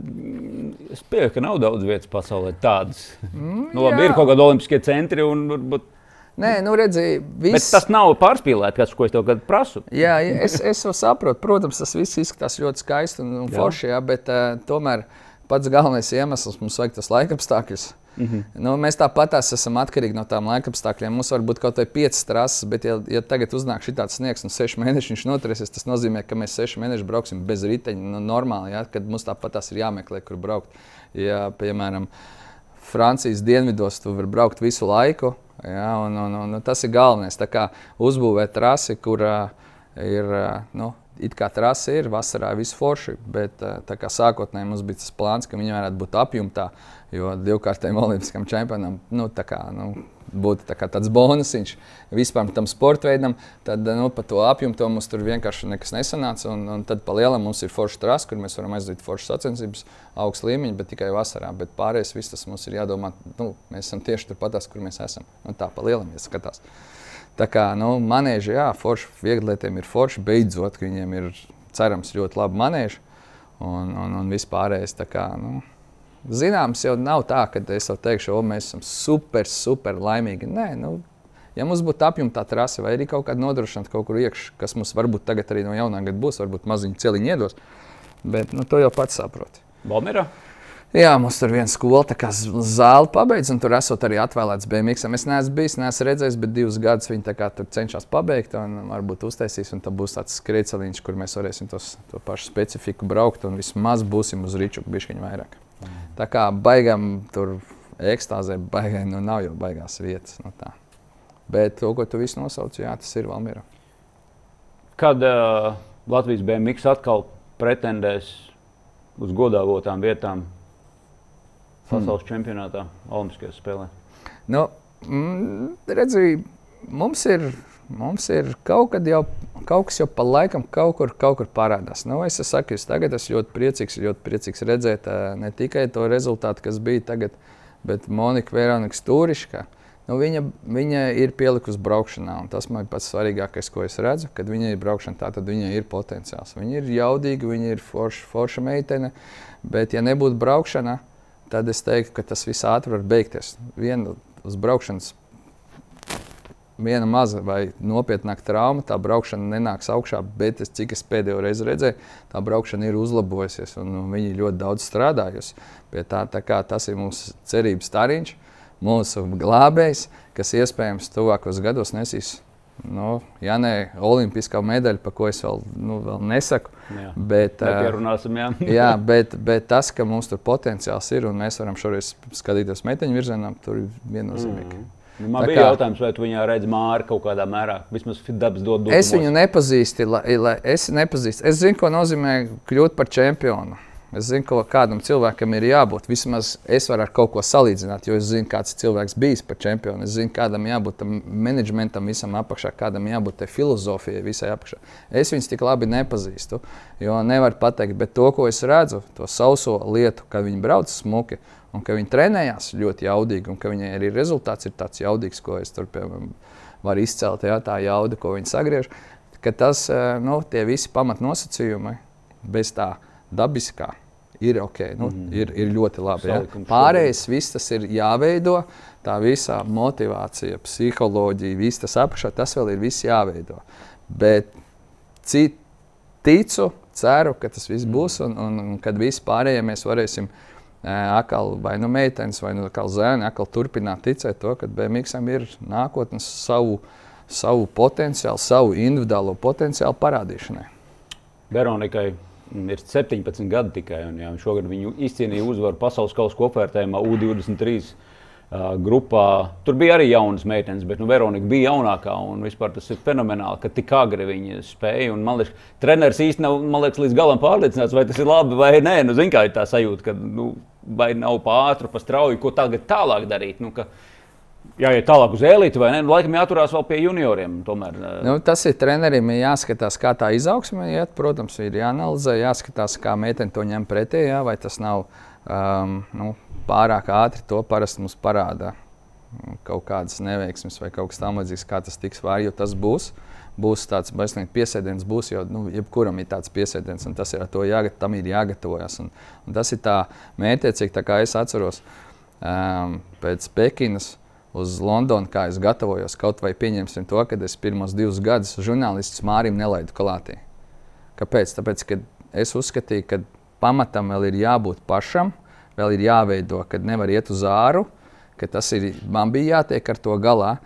Es pieņemu, ka nav daudz vietas pasaulē tādas. Mm, nu, labi, ir kaut kādi olimpiskie centri un varbūt. Nē, nu redziet, viss... tas nav pārspīlēts, kas, ko es tev prasu. jā, es, es jau saprotu. Protams, tas viss izskatās ļoti skaisti un, un forši, jā, bet uh, tomēr pats galvenais iemesls mums vajag tas laikapstākļus. Mm -hmm. nu, mēs tāpat esam atkarīgi no tām laikapstākļiem. Mums var būt kaut kāda piecas trases, bet, ja, ja tagad uznāk šī tāds sniegs un seši mēneši viņš noturēsies, tas nozīmē, ka mēs seši mēneši brauksim bez riteņa. Nu, normāli, ja, kad mums tāpat ir jāmeklē, kur braukt. Ja, piemēram, Francijas dienvidos tu vari braukt visu laiku. Ja, un, un, un, un tas ir galvenais. Uzbūvēt trasi, kur uh, ir uh, nu, it kā trase ir, vasarā viss forši, bet sākotnēji mums bija tas plāns, ka viņi varētu būt apjomtā, jo divkārtējiem olimpiskam čempionam nu, tā kā, nu, būtu tā tāds bonusiņš vispār tam sporta veidam, tad nu, par to apjomu mums tur vienkārši nekas nesanāca. Un, un tad pa lielam mums ir forša trase, kur mēs varam aizdot foršas sacensības, augsts līmeņi, bet tikai vasarā. Bet pārējais viss tas mums ir jādomā, nu, mēs esam tieši turpatās, kur mēs esam. Un tā pa lielam ieskatās. Ja Tā kā nu, manēži, jā, forši, vieglietiem ir forši. Beidzot, viņiem ir cerams ļoti labi manēži un, un, un vispārējais. Kā, nu, zināms, jau nav tā, ka es jau teikšu, o, mēs esam super, super laimīgi. Nē, nu, ja mums būtu apjomta trase vai arī kaut kāda nodrošināta kaut kur iekšā, kas mums varbūt tagad arī no jaunā gada būs, varbūt maziņu celiņu iedos. Bet nu, to jau pats saproti. Valmērā? Jā, mums tur viena skola, kā zāle pabeigts, un tur esot arī atvēlēts BMX. Es neesmu bijis, neesmu redzējis, bet divus gadus viņi tur cenšas pabeigt, un varbūt uztaisīs, un tad būs tāds skrieceliņš, kur mēs varēsim tos, to pašu specifiku braukt, un vismaz būsim uz rīču bišķiņu vairāk. Tā kā baigām tur ekstāzē, baigai, nu nav jau baigās vietas. Nu tā. Bet to, ko tu visu nosauci, jā, tas ir Valmiera. Kad uh, Latvijas BMX atkal pretendēs uz godāvotām vietām pasaules mm. čempionātā, Olimpiskajās spēlēs? Nu, mm, redzēju, mums ir. Mums ir kaut, jau, kaut kas jau pa laikam kaut kur, kaut kur parādās. Nu, es saku, es tagad esmu ļoti priecīgs, ļoti priecīgs redzēt ne tikai to rezultātu, kas bija tagad, bet Monika Vēronika Stūriška. Nu, viņa, viņa ir pielikusi braukšanā, un tas man ir pats svarīgākais, ko es redzu. Kad viņa ir braukšanā, tā, tad viņai ir potenciāls. Viņa ir jaudīga, viņa ir forša, forša meitene, bet, ja nebūtu braukšana, tad es teiktu, ka tas viss ātri var beigties. Viena uz braukšanas, viena maza vai nopietnāka trauma, tā braukšana nenāks augšā, bet es, cik es pēdējo reizi redzēju, tā braukšana ir uzlabojusies, un, viņi ļoti daudz strādājusi pie tā. tā tas ir mūsu cerības stariņš mūsu glābējs, kas iespējams tuvākos gados nesīs. Nu, ja ne olimpiskā medaļa, par ko es vēl, nu, vēl nesaku. Jā, bet, jā. *laughs* jā *laughs* bet, bet tas, ka mums tur potenciāls ir un mēs varam šoreiz skatīties meiteņu virzienā, tur ir viennozīmīgi. Mm. Nu, man Tā bija kā, jautājums, vai tu viņā redzi māri kaut kādā mērā. Vismaz dabas dod. Es viņu nepazīstu, lai, lai es nepazīstu. Es zinu, ko nozīmē kļūt par čempionu. Es zinu, ka kādam cilvēkam ir jābūt. Vismaz es varu ar kaut ko salīdzināt, jo es zinu, kāds cilvēks bijis par čempionu. Es zinu, kādam jābūt tam menedžmentam visam apakšā, kādam jābūt tai filozofijai visai apakšā. Es viņus tik labi nepazīstu, jo nevaru pateikt, bet to, ko es redzu, to sauso lietu, kad viņi brauc smuki un ka viņi trenējās ļoti jaudīgi, un ka viņai arī rezultāts ir tāds jaudīgs, ko es tur piemēram varu izcelt, jā, tā jauda, ko viņi sagriež. Tas, eh, nu, tie visi pamatnosacījumi bez tā dabiskā ir ok, nu, mm. ir, ir ļoti labi. Ja? Pārējais viss tas ir jāveido, tā visa motivācija, psiholoģija, viss tas apakšā, tas vēl ir viss jāveido. Bet cit, ticu, ceru, ka tas viss būs un, un, un kad visi pārējie mēs varēsim. Akal, vai nu meitenes, vai nu zēni, atkal turpināt ticēt to, ka BMX ir nākotnes savu, savu potenciālu, savu individuālo potenciālu parādīšanai. Veronikai ir 17 gadi tikai. Un, jā, šogad viņi izcīnīja uzvaru pasaules kausa kopvērtējumā U23. Grupā. Tur bija arī jaunas meitenes, bet nu, Veronika bija jaunākā. Vispār tas ir fenomenāli, ka tik agri viņa spēja. Un, man liekas, treneris īstenībā nav līdz galam pārliecināts, vai tas ir labi vai nē. Nu, Ziniet, kā ir tā sajūta, ka nu, vai nav pāri, pa strauji, ko tagad tālāk darīt. Nu, ka, jāiet tālāk uz elitu, vai ne? Nu, laikam jāturās vēl pie junioriem. Tomēr. Nu, tas ir trenerim jāskatās, kā tā izaugsme iet. Protams, ir jāanalizē, jāskatās, kā meitene to ņem pretī. Jā, vai tas nav um, nu, pārāk ātri, to parasti mums parāda kaut kādas neveiksmes vai kaut kas tamlīdzīgs, kā tas tiks vērts, jo tas būs. Būs tāds bezsmeļīgs piesēdiens, būs jau nu, jebkuram ir tāds piesēdiens, un tas ir to jāgat, tam ir jāgatavojas. Un, un tas ir tā mētiecīgi, kā es atceros um, pēc Pekinas uz Londonu, kā es gatavojos. Kaut vai pieņemsim to, ka es pirmos divus gadus žurnālistus Mārim nelaidu klātī. Kāpēc? Tāpēc, ka es uzskatīju, ka pamatam vēl ir jābūt pašam, vēl ir jāveido, kad nevar iet uz āru, ka tas ir, man bija jātiek ar to galā.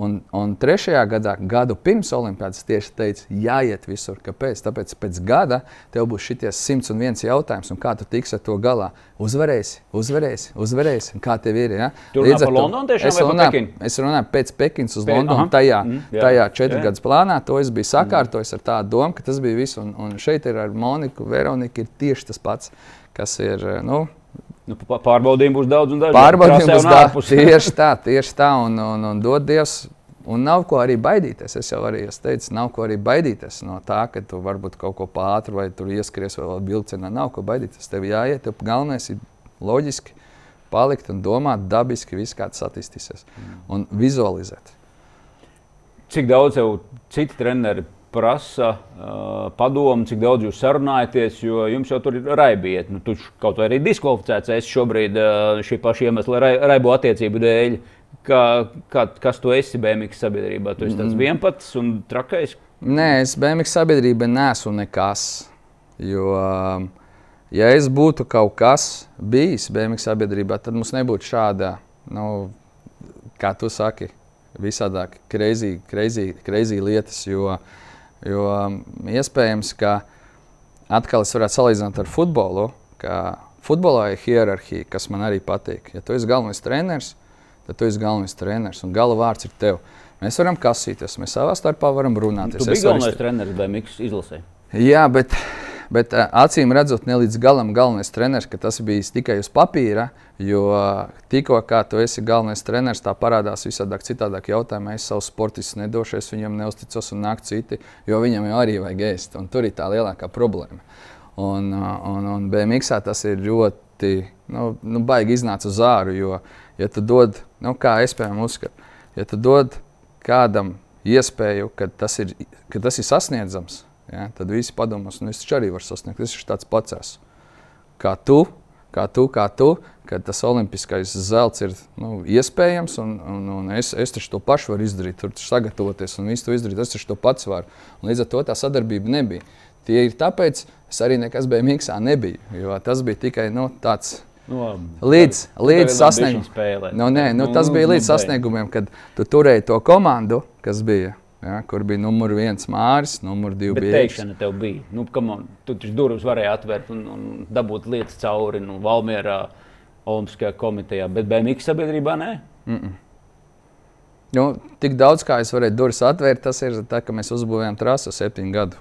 Un, un trešajā gadā, gadu pirms Olimpādas, tieši teica, jāiet visur. Kāpēc? Tāpēc pēc gada tev būs šis 101 jautājums, un kā tu tiksi ar to galā. Uzvarēsi, uzvarēsi, uzvarēsi. Kā tev ir? Ja? Tur Līdz ar Londonu es runāju, es runāju pēc Pekinas uz Pe Londonu. Aha. Tajā, mm, jā, tajā četru jā. gadus plānā to es biju sakārtojis ar tādu domu, ka tas bija viss. Un, un šeit ir ar Moniku, Veroniku ir tieši tas pats, kas ir. Nu, Nu, pārbaudījumi būs daudz un dažādi. Pārbaudījumi būs daudz. *laughs* Tieši tā, *laughs* tieši tā. Un, un, un dod Dievs. Un nav ko arī baidīties. Es jau arī es teicu, nav ko arī baidīties no tā, ka tu varbūt kaut ko pātri vai tur ieskries vēl vilcienā. Nav ko baidīties. Tev jāiet, tev galvenais ir loģiski palikt un domāt dabiski, viss kā tas attīstīsies. Mm. Un vizualizēt. Cik daudz jau citi treneri prasa uh, padomu, cik daudz jūs sarunājaties, jo jums jau tur ir raibiet. Nu, tu kaut vai arī diskvalificēts esi šobrīd uh, šī paša iemesla rai, raibo attiecību dēļ. Kā, kā, kas tu esi BMX sabiedrībā? Tu esi tāds mm. vienpats un trakais? Nē, es BMX sabiedrība neesmu nekas. Jo, ja es būtu kaut kas bijis BMX sabiedrībā, tad mums nebūtu šāda, nu, kā tu saki, visādāk kreizī lietas. Jo, uh, Jo um, iespējams, ka atkal es varētu salīdzināt ar futbolu, ka futbolā ir hierarhija, kas man arī patīk. Ja tu esi galvenais treneris, tad tu esi galvenais treneris un gala vārds ir tev. Mēs varam kasīties, mēs savā starpā varam runāt. Tu biji galvenais treneris BMX izlasē. Jā, bet, Bet uh, acīm redzot, ne līdz galam galvenais treneris, ka tas bija tikai uz papīra. Jo tikko kā tu esi galvenais treneris, tā parādās visādāk citādāk jautājumi. Es savus sportistus nedošu, es viņam neusticos un nāk citi, jo viņam jau arī vajag ēst. Tur ir tā lielākā problēma. Un, un, un BMX tas ir ļoti nu, nu, baigi iznāca uz āru. Jo, ja tu dod, nu, kā es piemēram uzskatu, ja tu dod kādam iespēju, ka tas ir, ka tas ir sasniedzams, ja, tad visi padomās, nu, es arī varu sasniegt. Tas ir tāds pats. Kā tu, kā tu, kā tu, kad tas olimpiskais zelts ir nu, iespējams, un, un, un es, es to pašu varu izdarīt, tur sagatavoties un visu to izdarīt. Es to pats varu. Un līdz ar to tā sadarbība nebija. Tie ir tāpēc, es arī nekas miksā nebiju, jo tas bija tikai nu, tāds. Nu, līdz līdz sasniegumiem. Nu, nē, nu, tas bija līdz sasniegumiem, kad tu turēji to komandu, kas bija Ja, kur bija numur viens Mārcis, numur divi bija. Teikšana tev bija. Nu, on, tu taču durvis varēji atvērt un, un dabūt lietas cauri nu, Valmjerā, Olimpiskajā komitejā, bet BMX sabiedrībā nē. Mm -mm. Nu, tik daudz, kā es varēju durvis atvērt, tas ir tā, ka mēs uzbūvējām trasu septiņu gadu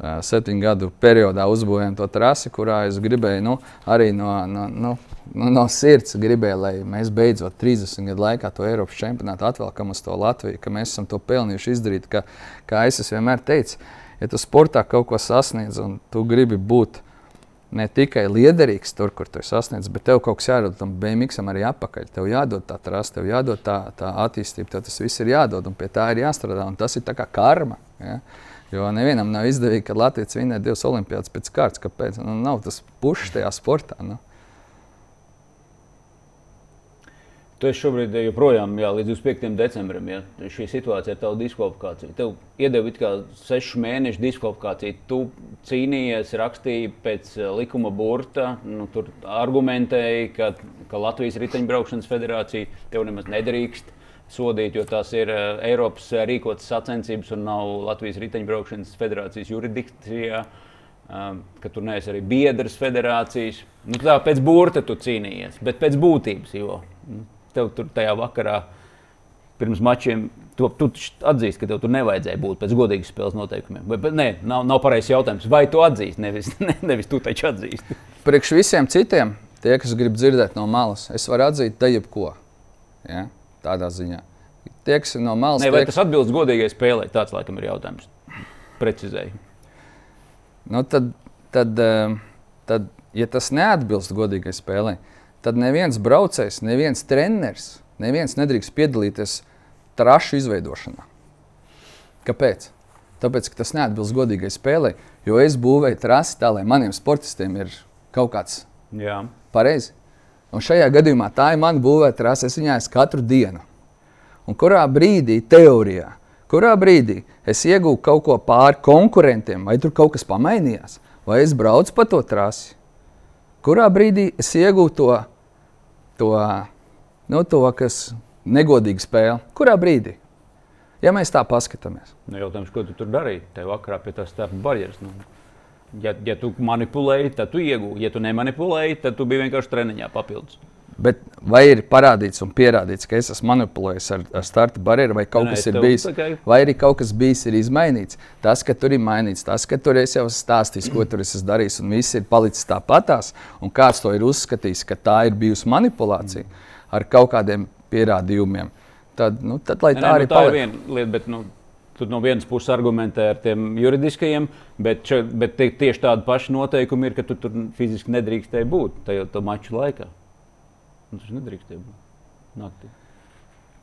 septiņu gadu periodā uzbūvējām to trasi, kurā es gribēju nu, arī no, no, no, no, no sirds, gribēju, lai mēs beidzot 30 gadu laikā to Eiropas čempionātu atvelkam uz to Latviju, ka mēs esam to pelnījuši izdarīt. Ka, kā es vienmēr teicu, ja tu sportā kaut ko sasniedz un tu gribi būt ne tikai liederīgs tur, kur tu sasniedz, bet tev kaut kas jādod tam BMXam arī atpakaļ. Tev jādod tā trasa, tev jādod tā, tā attīstība, tev tas viss ir jādod un pie tā ir jāstrādā. Tas ir kā karma. Ja? Jo nevienam nav izdevīgi, ka Latvijas vinē divas olimpiādas pēc kārtas. Kāpēc? Nu, nav tas pušs tajā sportā. Nu. Tu esi šobrīd joprojām jā, līdz 25. decembrim. Ja, šī situācija ar tavu diskvalifikāciju. Tev iedeva it kā sešu mēnešu diskvalifikāciju. Tu cīnījies, rakstīji pēc eh, likuma burta, nu, tur argumentēji, ka, ka Latvijas riteņbraukšanas federācija tev nemaz nedrīkst sodīt, jo tās ir uh, Eiropas rīkotas sacensības un nav Latvijas riteņbraukšanas federācijas jurisdikcijā. Um, ka tur neesi arī biedrs federācijas. Nu, tā pēc burta tu cīnījies, bet pēc būtības, jo nu, tev tur tajā vakarā pirms mačiem tu, tu atzīsti, ka tev tur nevajadzēja būt pēc godīgas spēles noteikumiem. Vai, bet, nē, nav, nav pareizs jautājums. Vai tu atzīsti, nevis, *laughs* ne, nevis tu taču atzīsti? Priekš visiem citiem, tie, kas grib dzirdēt no malas, es varu atzīt te jebko. Ja? tādā ziņā. Tie, kas ir no malas, ne, vai tiek... tas atbilst godīgai spēlē, tāds laikam ir jautājums. Precizēji. Nu, tad, tad, eh, tad, ja tas neatbilst godīgai spēlē, tad neviens braucējs, neviens treneris, neviens nedrīkst piedalīties trašu izveidošanā. Kāpēc? Tāpēc, ka tas neatbilst godīgai spēlē, jo es būvēju trasi tā, lai maniem sportistiem ir kaut kāds pareizs. Un šajā gadījumā tā ir mana būvēta rasa, es viņā esmu katru dienu. Un kurā brīdī, teorijā, kurā brīdī es iegūstu kaut ko pāri konkurentiem, vai tur kaut kas pamainījās, vai es braucu pa to trasi, kurā brīdī es iegūstu to, to, nu, to kas negodīgi spēle, kurā brīdī? Ja mēs tā paskatāmies. Nu, jautājums, ko tu tur darīji? Tev vakarā pie tās starp barjeras. Nu. Ja, ja tu manipulēji, tad tu iegūsi. Ja tu nemanipulēji, tad tu biji vienkārši treniņā papildus. Bet vai ir parādīts un pierādīts, ka es esmu manipulējis ar, ar starta barjeru, vai kaut Nē, kas ir bijis, tikai... vai arī kaut kas bijis ir izmainīts? Tas, ka tur ir mainīts, tas, ka tur es jau esmu stāstījis, ko tur esmu darījis, un viss ir palicis tāpatās, un kāds to ir uzskatījis, ka tā ir bijusi manipulācija ar kaut kādiem pierādījumiem, tad, nu, tad lai tā Nē, arī nu, tā paliek. ir viena lieta. Bet, nu, Tu no vienas puses argumentē ar tiem juridiskajiem, bet, še, bet tie, tieši tādi paši noteikumi ir, ka tu tur fiziski nedrīkstēji būt tajā maču laikā. Nu, tas nedrīkstēja būt naktī.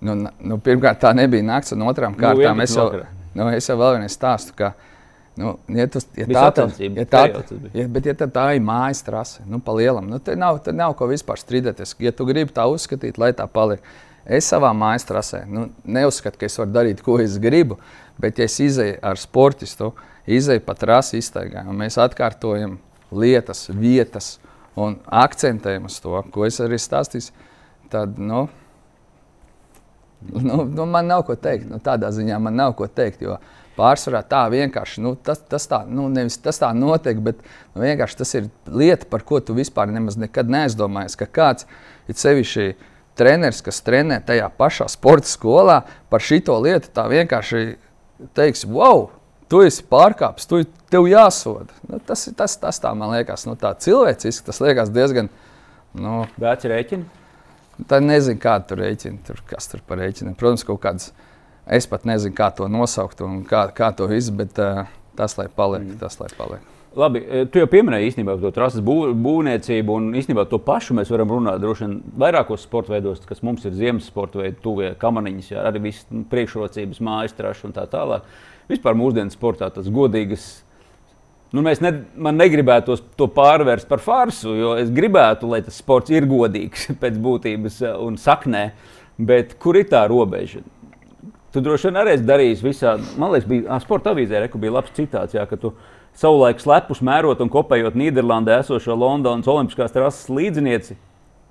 Nu, nu, pirmkārt, tā nebija naktis, un otrām nu, kārtām es jau, nu, es jau vēl vienu stāstu. Ka, Nu, ja tas, ja tā, tā, ja tā, ja, bet, ja tā, tā ir mājas trase, nu, pa lielam, nu, tad nav, tad nav ko vispār strīdēties. Ja tu gribi tā uzskatīt, lai tā paliek, es savā mājas trasē nu, neuzskatu, ka es varu darīt, ko es gribu. Bet, ja es izēju ar sportistu, izēju pa trasi iztaigā, un mēs atkārtojam lietas, vietas un akcentējam uz to, ko es arī stāstīju, tad nu, nu, nu, man nav ko teikt. Nu, tādā ziņā man nav ko teikt. Pārsvarā tā vienkārši nu, tas, tas, tā, nu, tas tā notiek, bet nu, tas ir lieta, par ko tu vispār nemaz nekad neaizdomājies. Ka kāds ir sevišķi treneris, kas trenē tajā pašā sporta skolā, par šito lietu tā vienkārši teiks, wow, tu esi pārkāpis, tu, tev jāsoda. Nu, tas, tas, tas tā man liekas, nu, tā cilvēciski, tas liekas diezgan. Nu, Vērts rēķini. Tā nezinu, kāda tur rēķina, tur, kas tur par rēķiniem. Protams, kaut kāds, es pat nezinu, kā to nosaukt un kā, kā to visu, bet uh, tas, lai paliek, mm. tas, lai paliek. Labi, tu jau pieminēji īstenībā to trases bū, būvniecību, un īstenībā to pašu mēs varam runāt droši vien vairākos sporta veidos, kas mums ir ziemas sporta veidi, tuvie kamaniņas, jā, arī visas priekšrocības, mājas trašas un tā tālāk. Vispār mūsdienu sportā tas godīgs. Nu, mēs ne, negribētu to pārvērst par farsu, jo es gribētu, lai tas sports ir godīgs *laughs* pēc būtības un saknē. Bet kur ir tā robeža? Tu droši vien arī esi darījis visādi. Man liekas, bija sporta avīzē, re, bija labs citāts, jā, savulaik slepus mērot un kopējot Nīderlandē esošo Londonas Olimpiskās trases līdzinieci.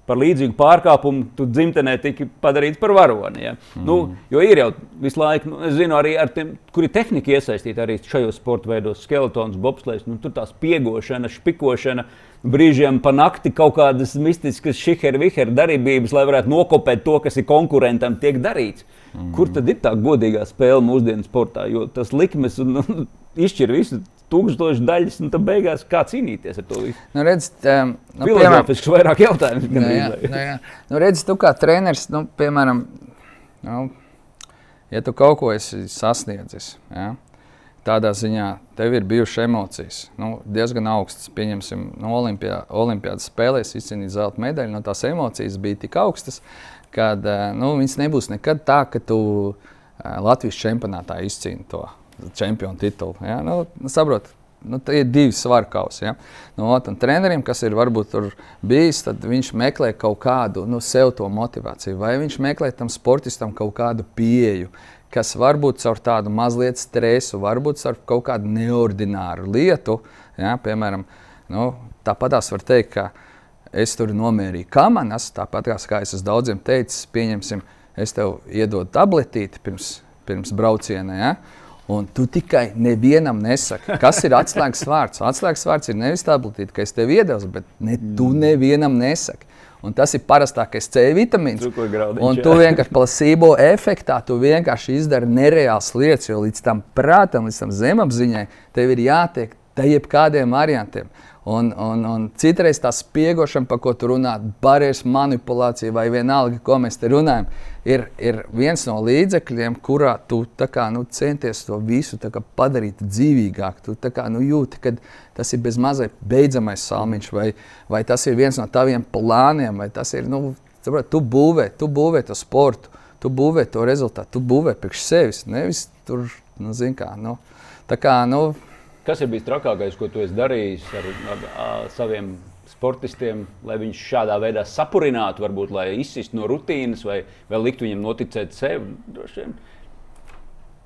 Par līdzīgu pārkāpumu tu dzimtenē tika padarīts par varoni. Ja? Mm. Nu, jo ir jau visu laiku, nu, es zinu, arī ar tiem, kuri tehnika iesaistīti arī šajos sporta veidos, skeletons, bobslēgs, nu, tur tā spiegošana, špikošana, brīžiem pa nakti kaut kādas mistiskas šiheru-viheru darbības, lai varētu nokopēt to, kas ir konkurentam, tiek darīts. Mm. Kur tad ir tā godīgā spēle mūsdienu sportā? Jo tas likmes un, nu, izšķir visu tūkstoši daļas, un tad beigās kā cīnīties ar to visu. Nu, redz, um, nu, Filozofisks vairāk jautājumu. Nu, jā, nu, jā. Nu, redz, tu kā treneris, nu, piemēram, nu, ja tu kaut ko esi sasniedzis, ja, tādā ziņā tev ir bijušas emocijas, nu, diezgan augstas. Pieņemsim, no Olimpijā, Olimpijādas spēlēs izcīnīt zelta medaļu, no tās emocijas bija tik augstas, ka nu, viņas nebūs nekad tā, ka tu Latvijas čempionātā izcīni to čempionu titulu. Ja? Nu, nu, saprot, nu, tie ir divi svaru kausi. Ja? Nu, un trenerim, kas ir varbūt tur bijis, tad viņš meklē kaut kādu nu, sev to motivāciju, vai viņš meklē tam sportistam kaut kādu pieeju. Kas varbūt caur tādu mazliet stresu, varbūt caur kaut kādu neordināru lietu. Ja? Piemēram, nu, tāpatās var teikt, ka es tur nomierīju kamanas, tāpat kā es esmu daudziem teicis, pieņemsim, es tev iedodu tabletīti pirms, pirms brauciena. Ja? Un tu tikai nevienam nesaki, kas ir atslēgas vārds. Atslēgas vārds ir nevis tabletīte, ka es tev iedevu, bet ne, tu mm. nevienam nesaki. Un tas ir parastākais C vitamīns. Un tu vienkārši plasībo efektā, tu vienkārši izdari nereāls lietas, jo līdz tam prātam, līdz tam zemapziņai, tev ir jātiek te jebkādiem variantiem. Un, un, un citreiz tā spiegošana, par ko tu runā, barjeras manipulācija vai vienalga, ko mēs te runājam, ir, ir viens no līdzekļiem, kurā tu kā, nu, centies to visu kā, padarīt dzīvīgāku. Tu kā, nu, jūti, ka tas ir bezmazliet beidzamais salmiņš, vai, vai tas ir viens no taviem plāniem, vai tas ir. Nu, saprot, tu būvē, tu būvē to sportu, tu būvē to rezultātu, tu būvē priekš sevis. Nevis tur, nu, zini, kā. Nu, tā kā nu, Kas ir bijis trakākais, ko tu esi darījis ar, ar, ar saviem sportistiem, lai viņš šādā veidā sapurinātu, varbūt lai izsistu no rutīnas, vai vēl liktu viņam noticēt sev?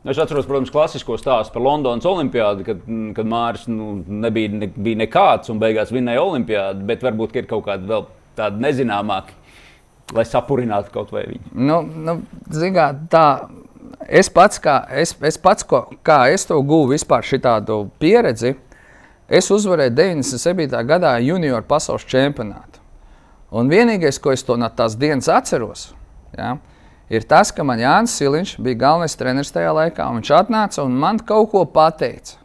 Es atceros, protams, klasisko stāstu par Londonas olimpiādu, kad, kad Mārcis nu, nebija, ne, bija nekāds un beigās vinnēja olimpiādu, bet varbūt ir kaut kādi vēl tādi nezināmāki, lai sapurinātu kaut vai viņu. Nu, nu, zigā, tā es pats, kā es, es, pats, ko, kā es to guvu vispār šitādu pieredzi, es uzvarēju 97. gadā junioru pasaules čempionātu. Un vienīgais, ko es no tās dienas atceros, ja, ir tas, ka man Jānis Siliņš bija galvenais treneris tajā laikā, viņš atnāca un man kaut ko pateica.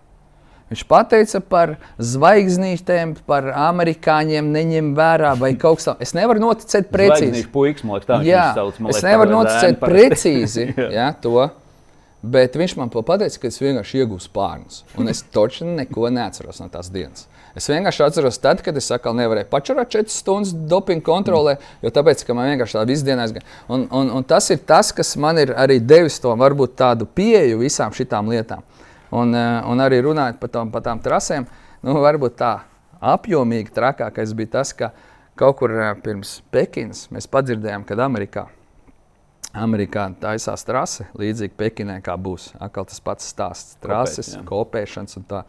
Viņš teica par zvaigznītēm, par amerikāņiem, neņem vērā vai kaut kas tāds. Es nevaru noticēt precīzi. Puiks, liekas, tā, jā, sauc, es nevaru noticēt precīzi *laughs* jā, to. Bet viņš man pateica, ka es vienkārši iegūstu pārnus. Un es toču neko neatceros no tās dienas. Es vienkārši atceros, tad, kad es atkal nevarēju pačurāt 4 stundas dopinga kontrolē, jo tāpēc, man vienkārši tā viss dienā aizgāja. Un, un, un tas ir tas, kas man ir arī devis to varbūt tādu pieeju visām šīm lietām. Un, eh, un arī runājot par, tām, par tām trasēm, nu, varbūt tā apjomīgi trakākais bija tas, ka kaut kur eh, pirms Pekinas mēs padzirdējām, ka Amerikā, Amerikā taisās trase līdzīgi Pekinai, kā būs. Atkal tas pats stāsts, trases, Kopēt, kopēšanas un tā.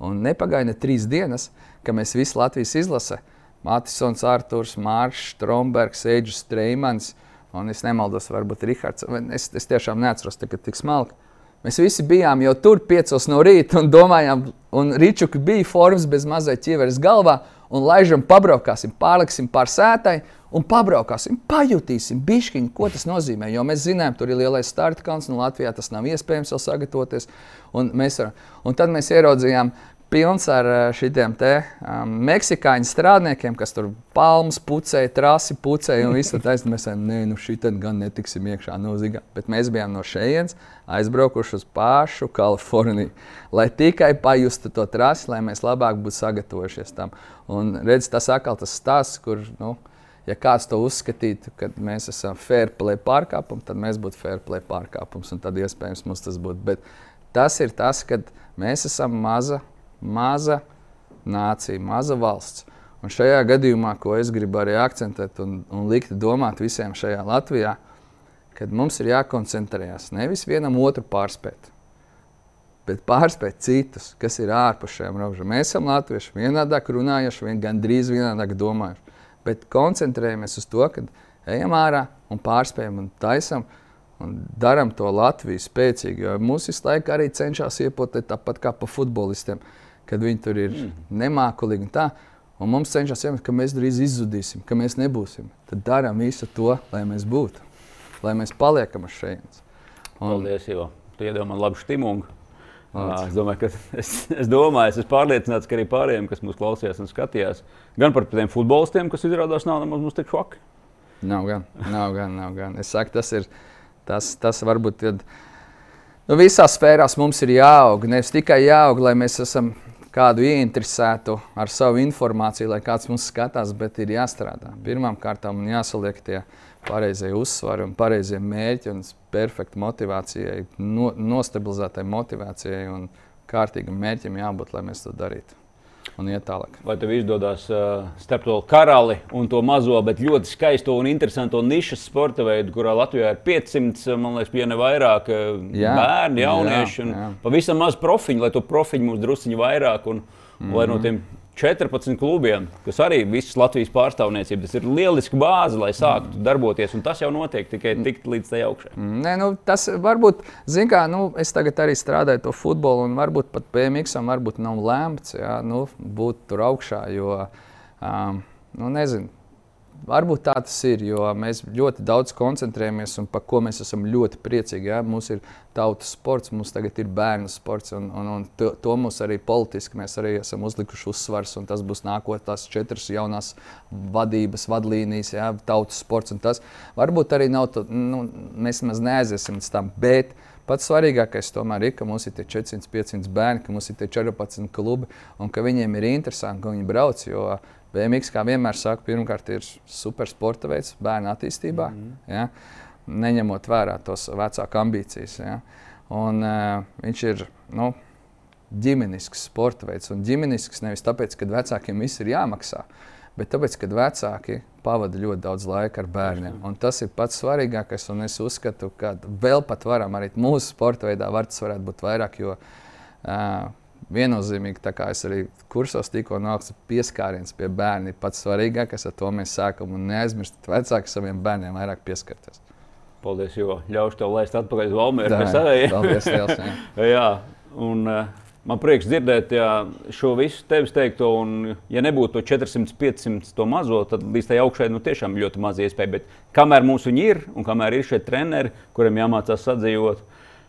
Un nepagaida ne trīs dienas, ka mēs visi Latvijas izlase, Matisons, Arturs, Mārcis, Strombergs, Eģis, Streimans, un es nemaldos, varbūt Rihards. Es, es tiešām neatceros, ka tik smalki Mēs visi bijām jau tur piecos no rīta un domājām, un Ričuka bija formas bez mazai ķiveres galvā, un laižam, pabraukāsim, pārliksim pār sētai un pabraukāsim, pajutīsim, bišķiņu, ko tas nozīmē. Jo mēs zinām, tur ir lielais starta kalns, un Latvijā tas nav iespējams vēl sagatavoties. Un, var, un tad mēs ieraudzījām, pilns ar šiem te um, meksikāņu strādniekiem, kas tur palmas pucēja, trasi pucēja un visu tādu. Mēs teicām, nē, nu šī gan netiksim iekšā no Ziga. Bet mēs bijām no šejienes aizbraukuši uz pašu Kaliforniju, lai tikai pajustu to trasi, lai mēs labāk būtu sagatavojušies tam. Un redz, tas atkal tas stāsts, kur. Nu, ja kāds to uzskatītu, ka mēs esam fair play pārkāpums, tad mēs būtu fair play pārkāpums, un tad iespējams mums tas būtu. Bet tas ir tas, ka mēs esam maza maza nācija, maza valsts. Un šajā gadījumā, ko es gribu arī akcentēt un, un likt domāt visiem šajā Latvijā, kad mums ir jākoncentrējas nevis vienam otru pārspēt, bet pārspēt citus, kas ir ārpus šiem robežām. Mēs esam latvieši, vienādāk runājuši, vien, gandrīz vienādāk domājuši. Bet koncentrējamies uz to, ka ejam ārā un pārspējam un taisam un darām to Latviju spēcīgu. Jo mūsu visu laiku arī cenšas iepotēt tāpat kā pa futbolistiem kad viņi tur ir mm. nemākulīgi un tā. Un mums cenšas iemest, ka mēs drīz izzudīsim, ka mēs nebūsim. Tad darām visu to, lai mēs būtu, lai mēs paliekam uz šejienes. Un... Paldies, Jo. Tu iedod man labu stimumu. Uh, es domāju, ka es, es, domāju, es esmu pārliecināts, ka arī pārējiem, kas mūs klausījās un skatījās, gan par tiem futbolistiem, kas izrādās nav nemaz tik šoki. Nav gan, nav gan, nav gan. Es saku, tas ir tas, tas varbūt. Tad, nu, visās sfērās mums ir jāaug. Nevis tikai jāaug, lai mēs esam kādu ieinteresētu ar savu informāciju, lai kāds mums skatās, bet ir jāstrādā. Pirmkārt, man jāsaliek tie pareizie uzsvari un pareizie mērķi un perfekta motivācijai, no, nostabilizētai motivācijai un kārtīgam mērķim jābūt, lai mēs to darītu un iet tālāk. Vai tev izdodas uh, starp to karali un to mazo, bet ļoti skaisto un interesantu nišas sporta veidu, kurā Latvijā ir 500, man liekas, piena vairāk jā, bērni, jaunieši jā, jā. un pavisam maz profiņu, lai to profiņu mums drusciņi vairāk un, mm -hmm. lai no tiem 14 klubiem, kas arī visas Latvijas pārstāvniecība. Tas ir lieliski bāze, lai sāktu mm. darboties, un tas jau notiek tikai tikt līdz tai augšai. Mm, nē, nu, tas varbūt, zināmā mērā, nu, es tagad arī strādāju to futbolu, un varbūt pat PMX-am varbūt nav lēmts jā, nu, būt tur augšā, jo, um, nu, nezinu Varbūt tā tas ir, jo mēs ļoti daudz koncentrējamies un par ko mēs esam ļoti priecīgi. Ja? Mums ir tautas sports, mums tagad ir bērnu sports, un, un, un to, to mums arī politiski mēs arī esam uzlikuši uzsvars. Tas būs nākotnē, tās četras jaunās vadības, vadlīnijas, ja? tautas sports. Tas varbūt arī nav, to, nu, mēs maz neaiziesim līdz tam. Bet, Pats svarīgākais tomēr ir, ka mums ir 400, 500 bērni, ka mums ir 14 klubi un ka viņiem ir interesanti, ka viņi brauc. Jo BMX, kā vienmēr saku, pirmkārt ir supersporta veids bērnu attīstībā, mm -hmm. ja? neņemot vērā tos vecāku ambīcijas. Ja? Un, uh, viņš ir nu, ģimenisks sporta veids, un ģimenisks nevis tāpēc, ka vecākiem viss ir jāmaksā, bet tāpēc, ka vecāki pavada ļoti daudz laika ar bērniem. Un tas ir pats svarīgākais, un es uzskatu, ka vēl pat varam arī mūsu sporta veidā, var tas varētu būt vairāk. Jo, uh, viennozīmīgi, tā kā es arī kursos tikko nācu pieskāriens pie bērna, ir pats svarīgākais, ar to mēs sākam un neaizmirst vecāki saviem bērniem vairāk pieskarties. Paldies, jo ļaušu tev laist atpakaļ uz Valmēru pie saviem. Paldies, *laughs* liels, jā. jā, un uh, man prieks dzirdēt jā, šo visu tevis teikto, un ja nebūtu to 400, 500 to mazo, tad līdz tai augšai nu, tiešām ļoti maz iespēja. Bet kamēr mums viņi ir, un kamēr ir šie treneri, kuriem jāmācās sadzīvot,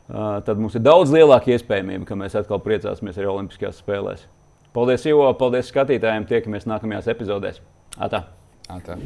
tad mums ir daudz lielāka iespējamība, ka mēs atkal priecāsimies arī Olimpiskajās spēlēs. Paldies, Ivo! Paldies skatītājiem! Tiekamies nākamajās epizodēs! Atā! Atā.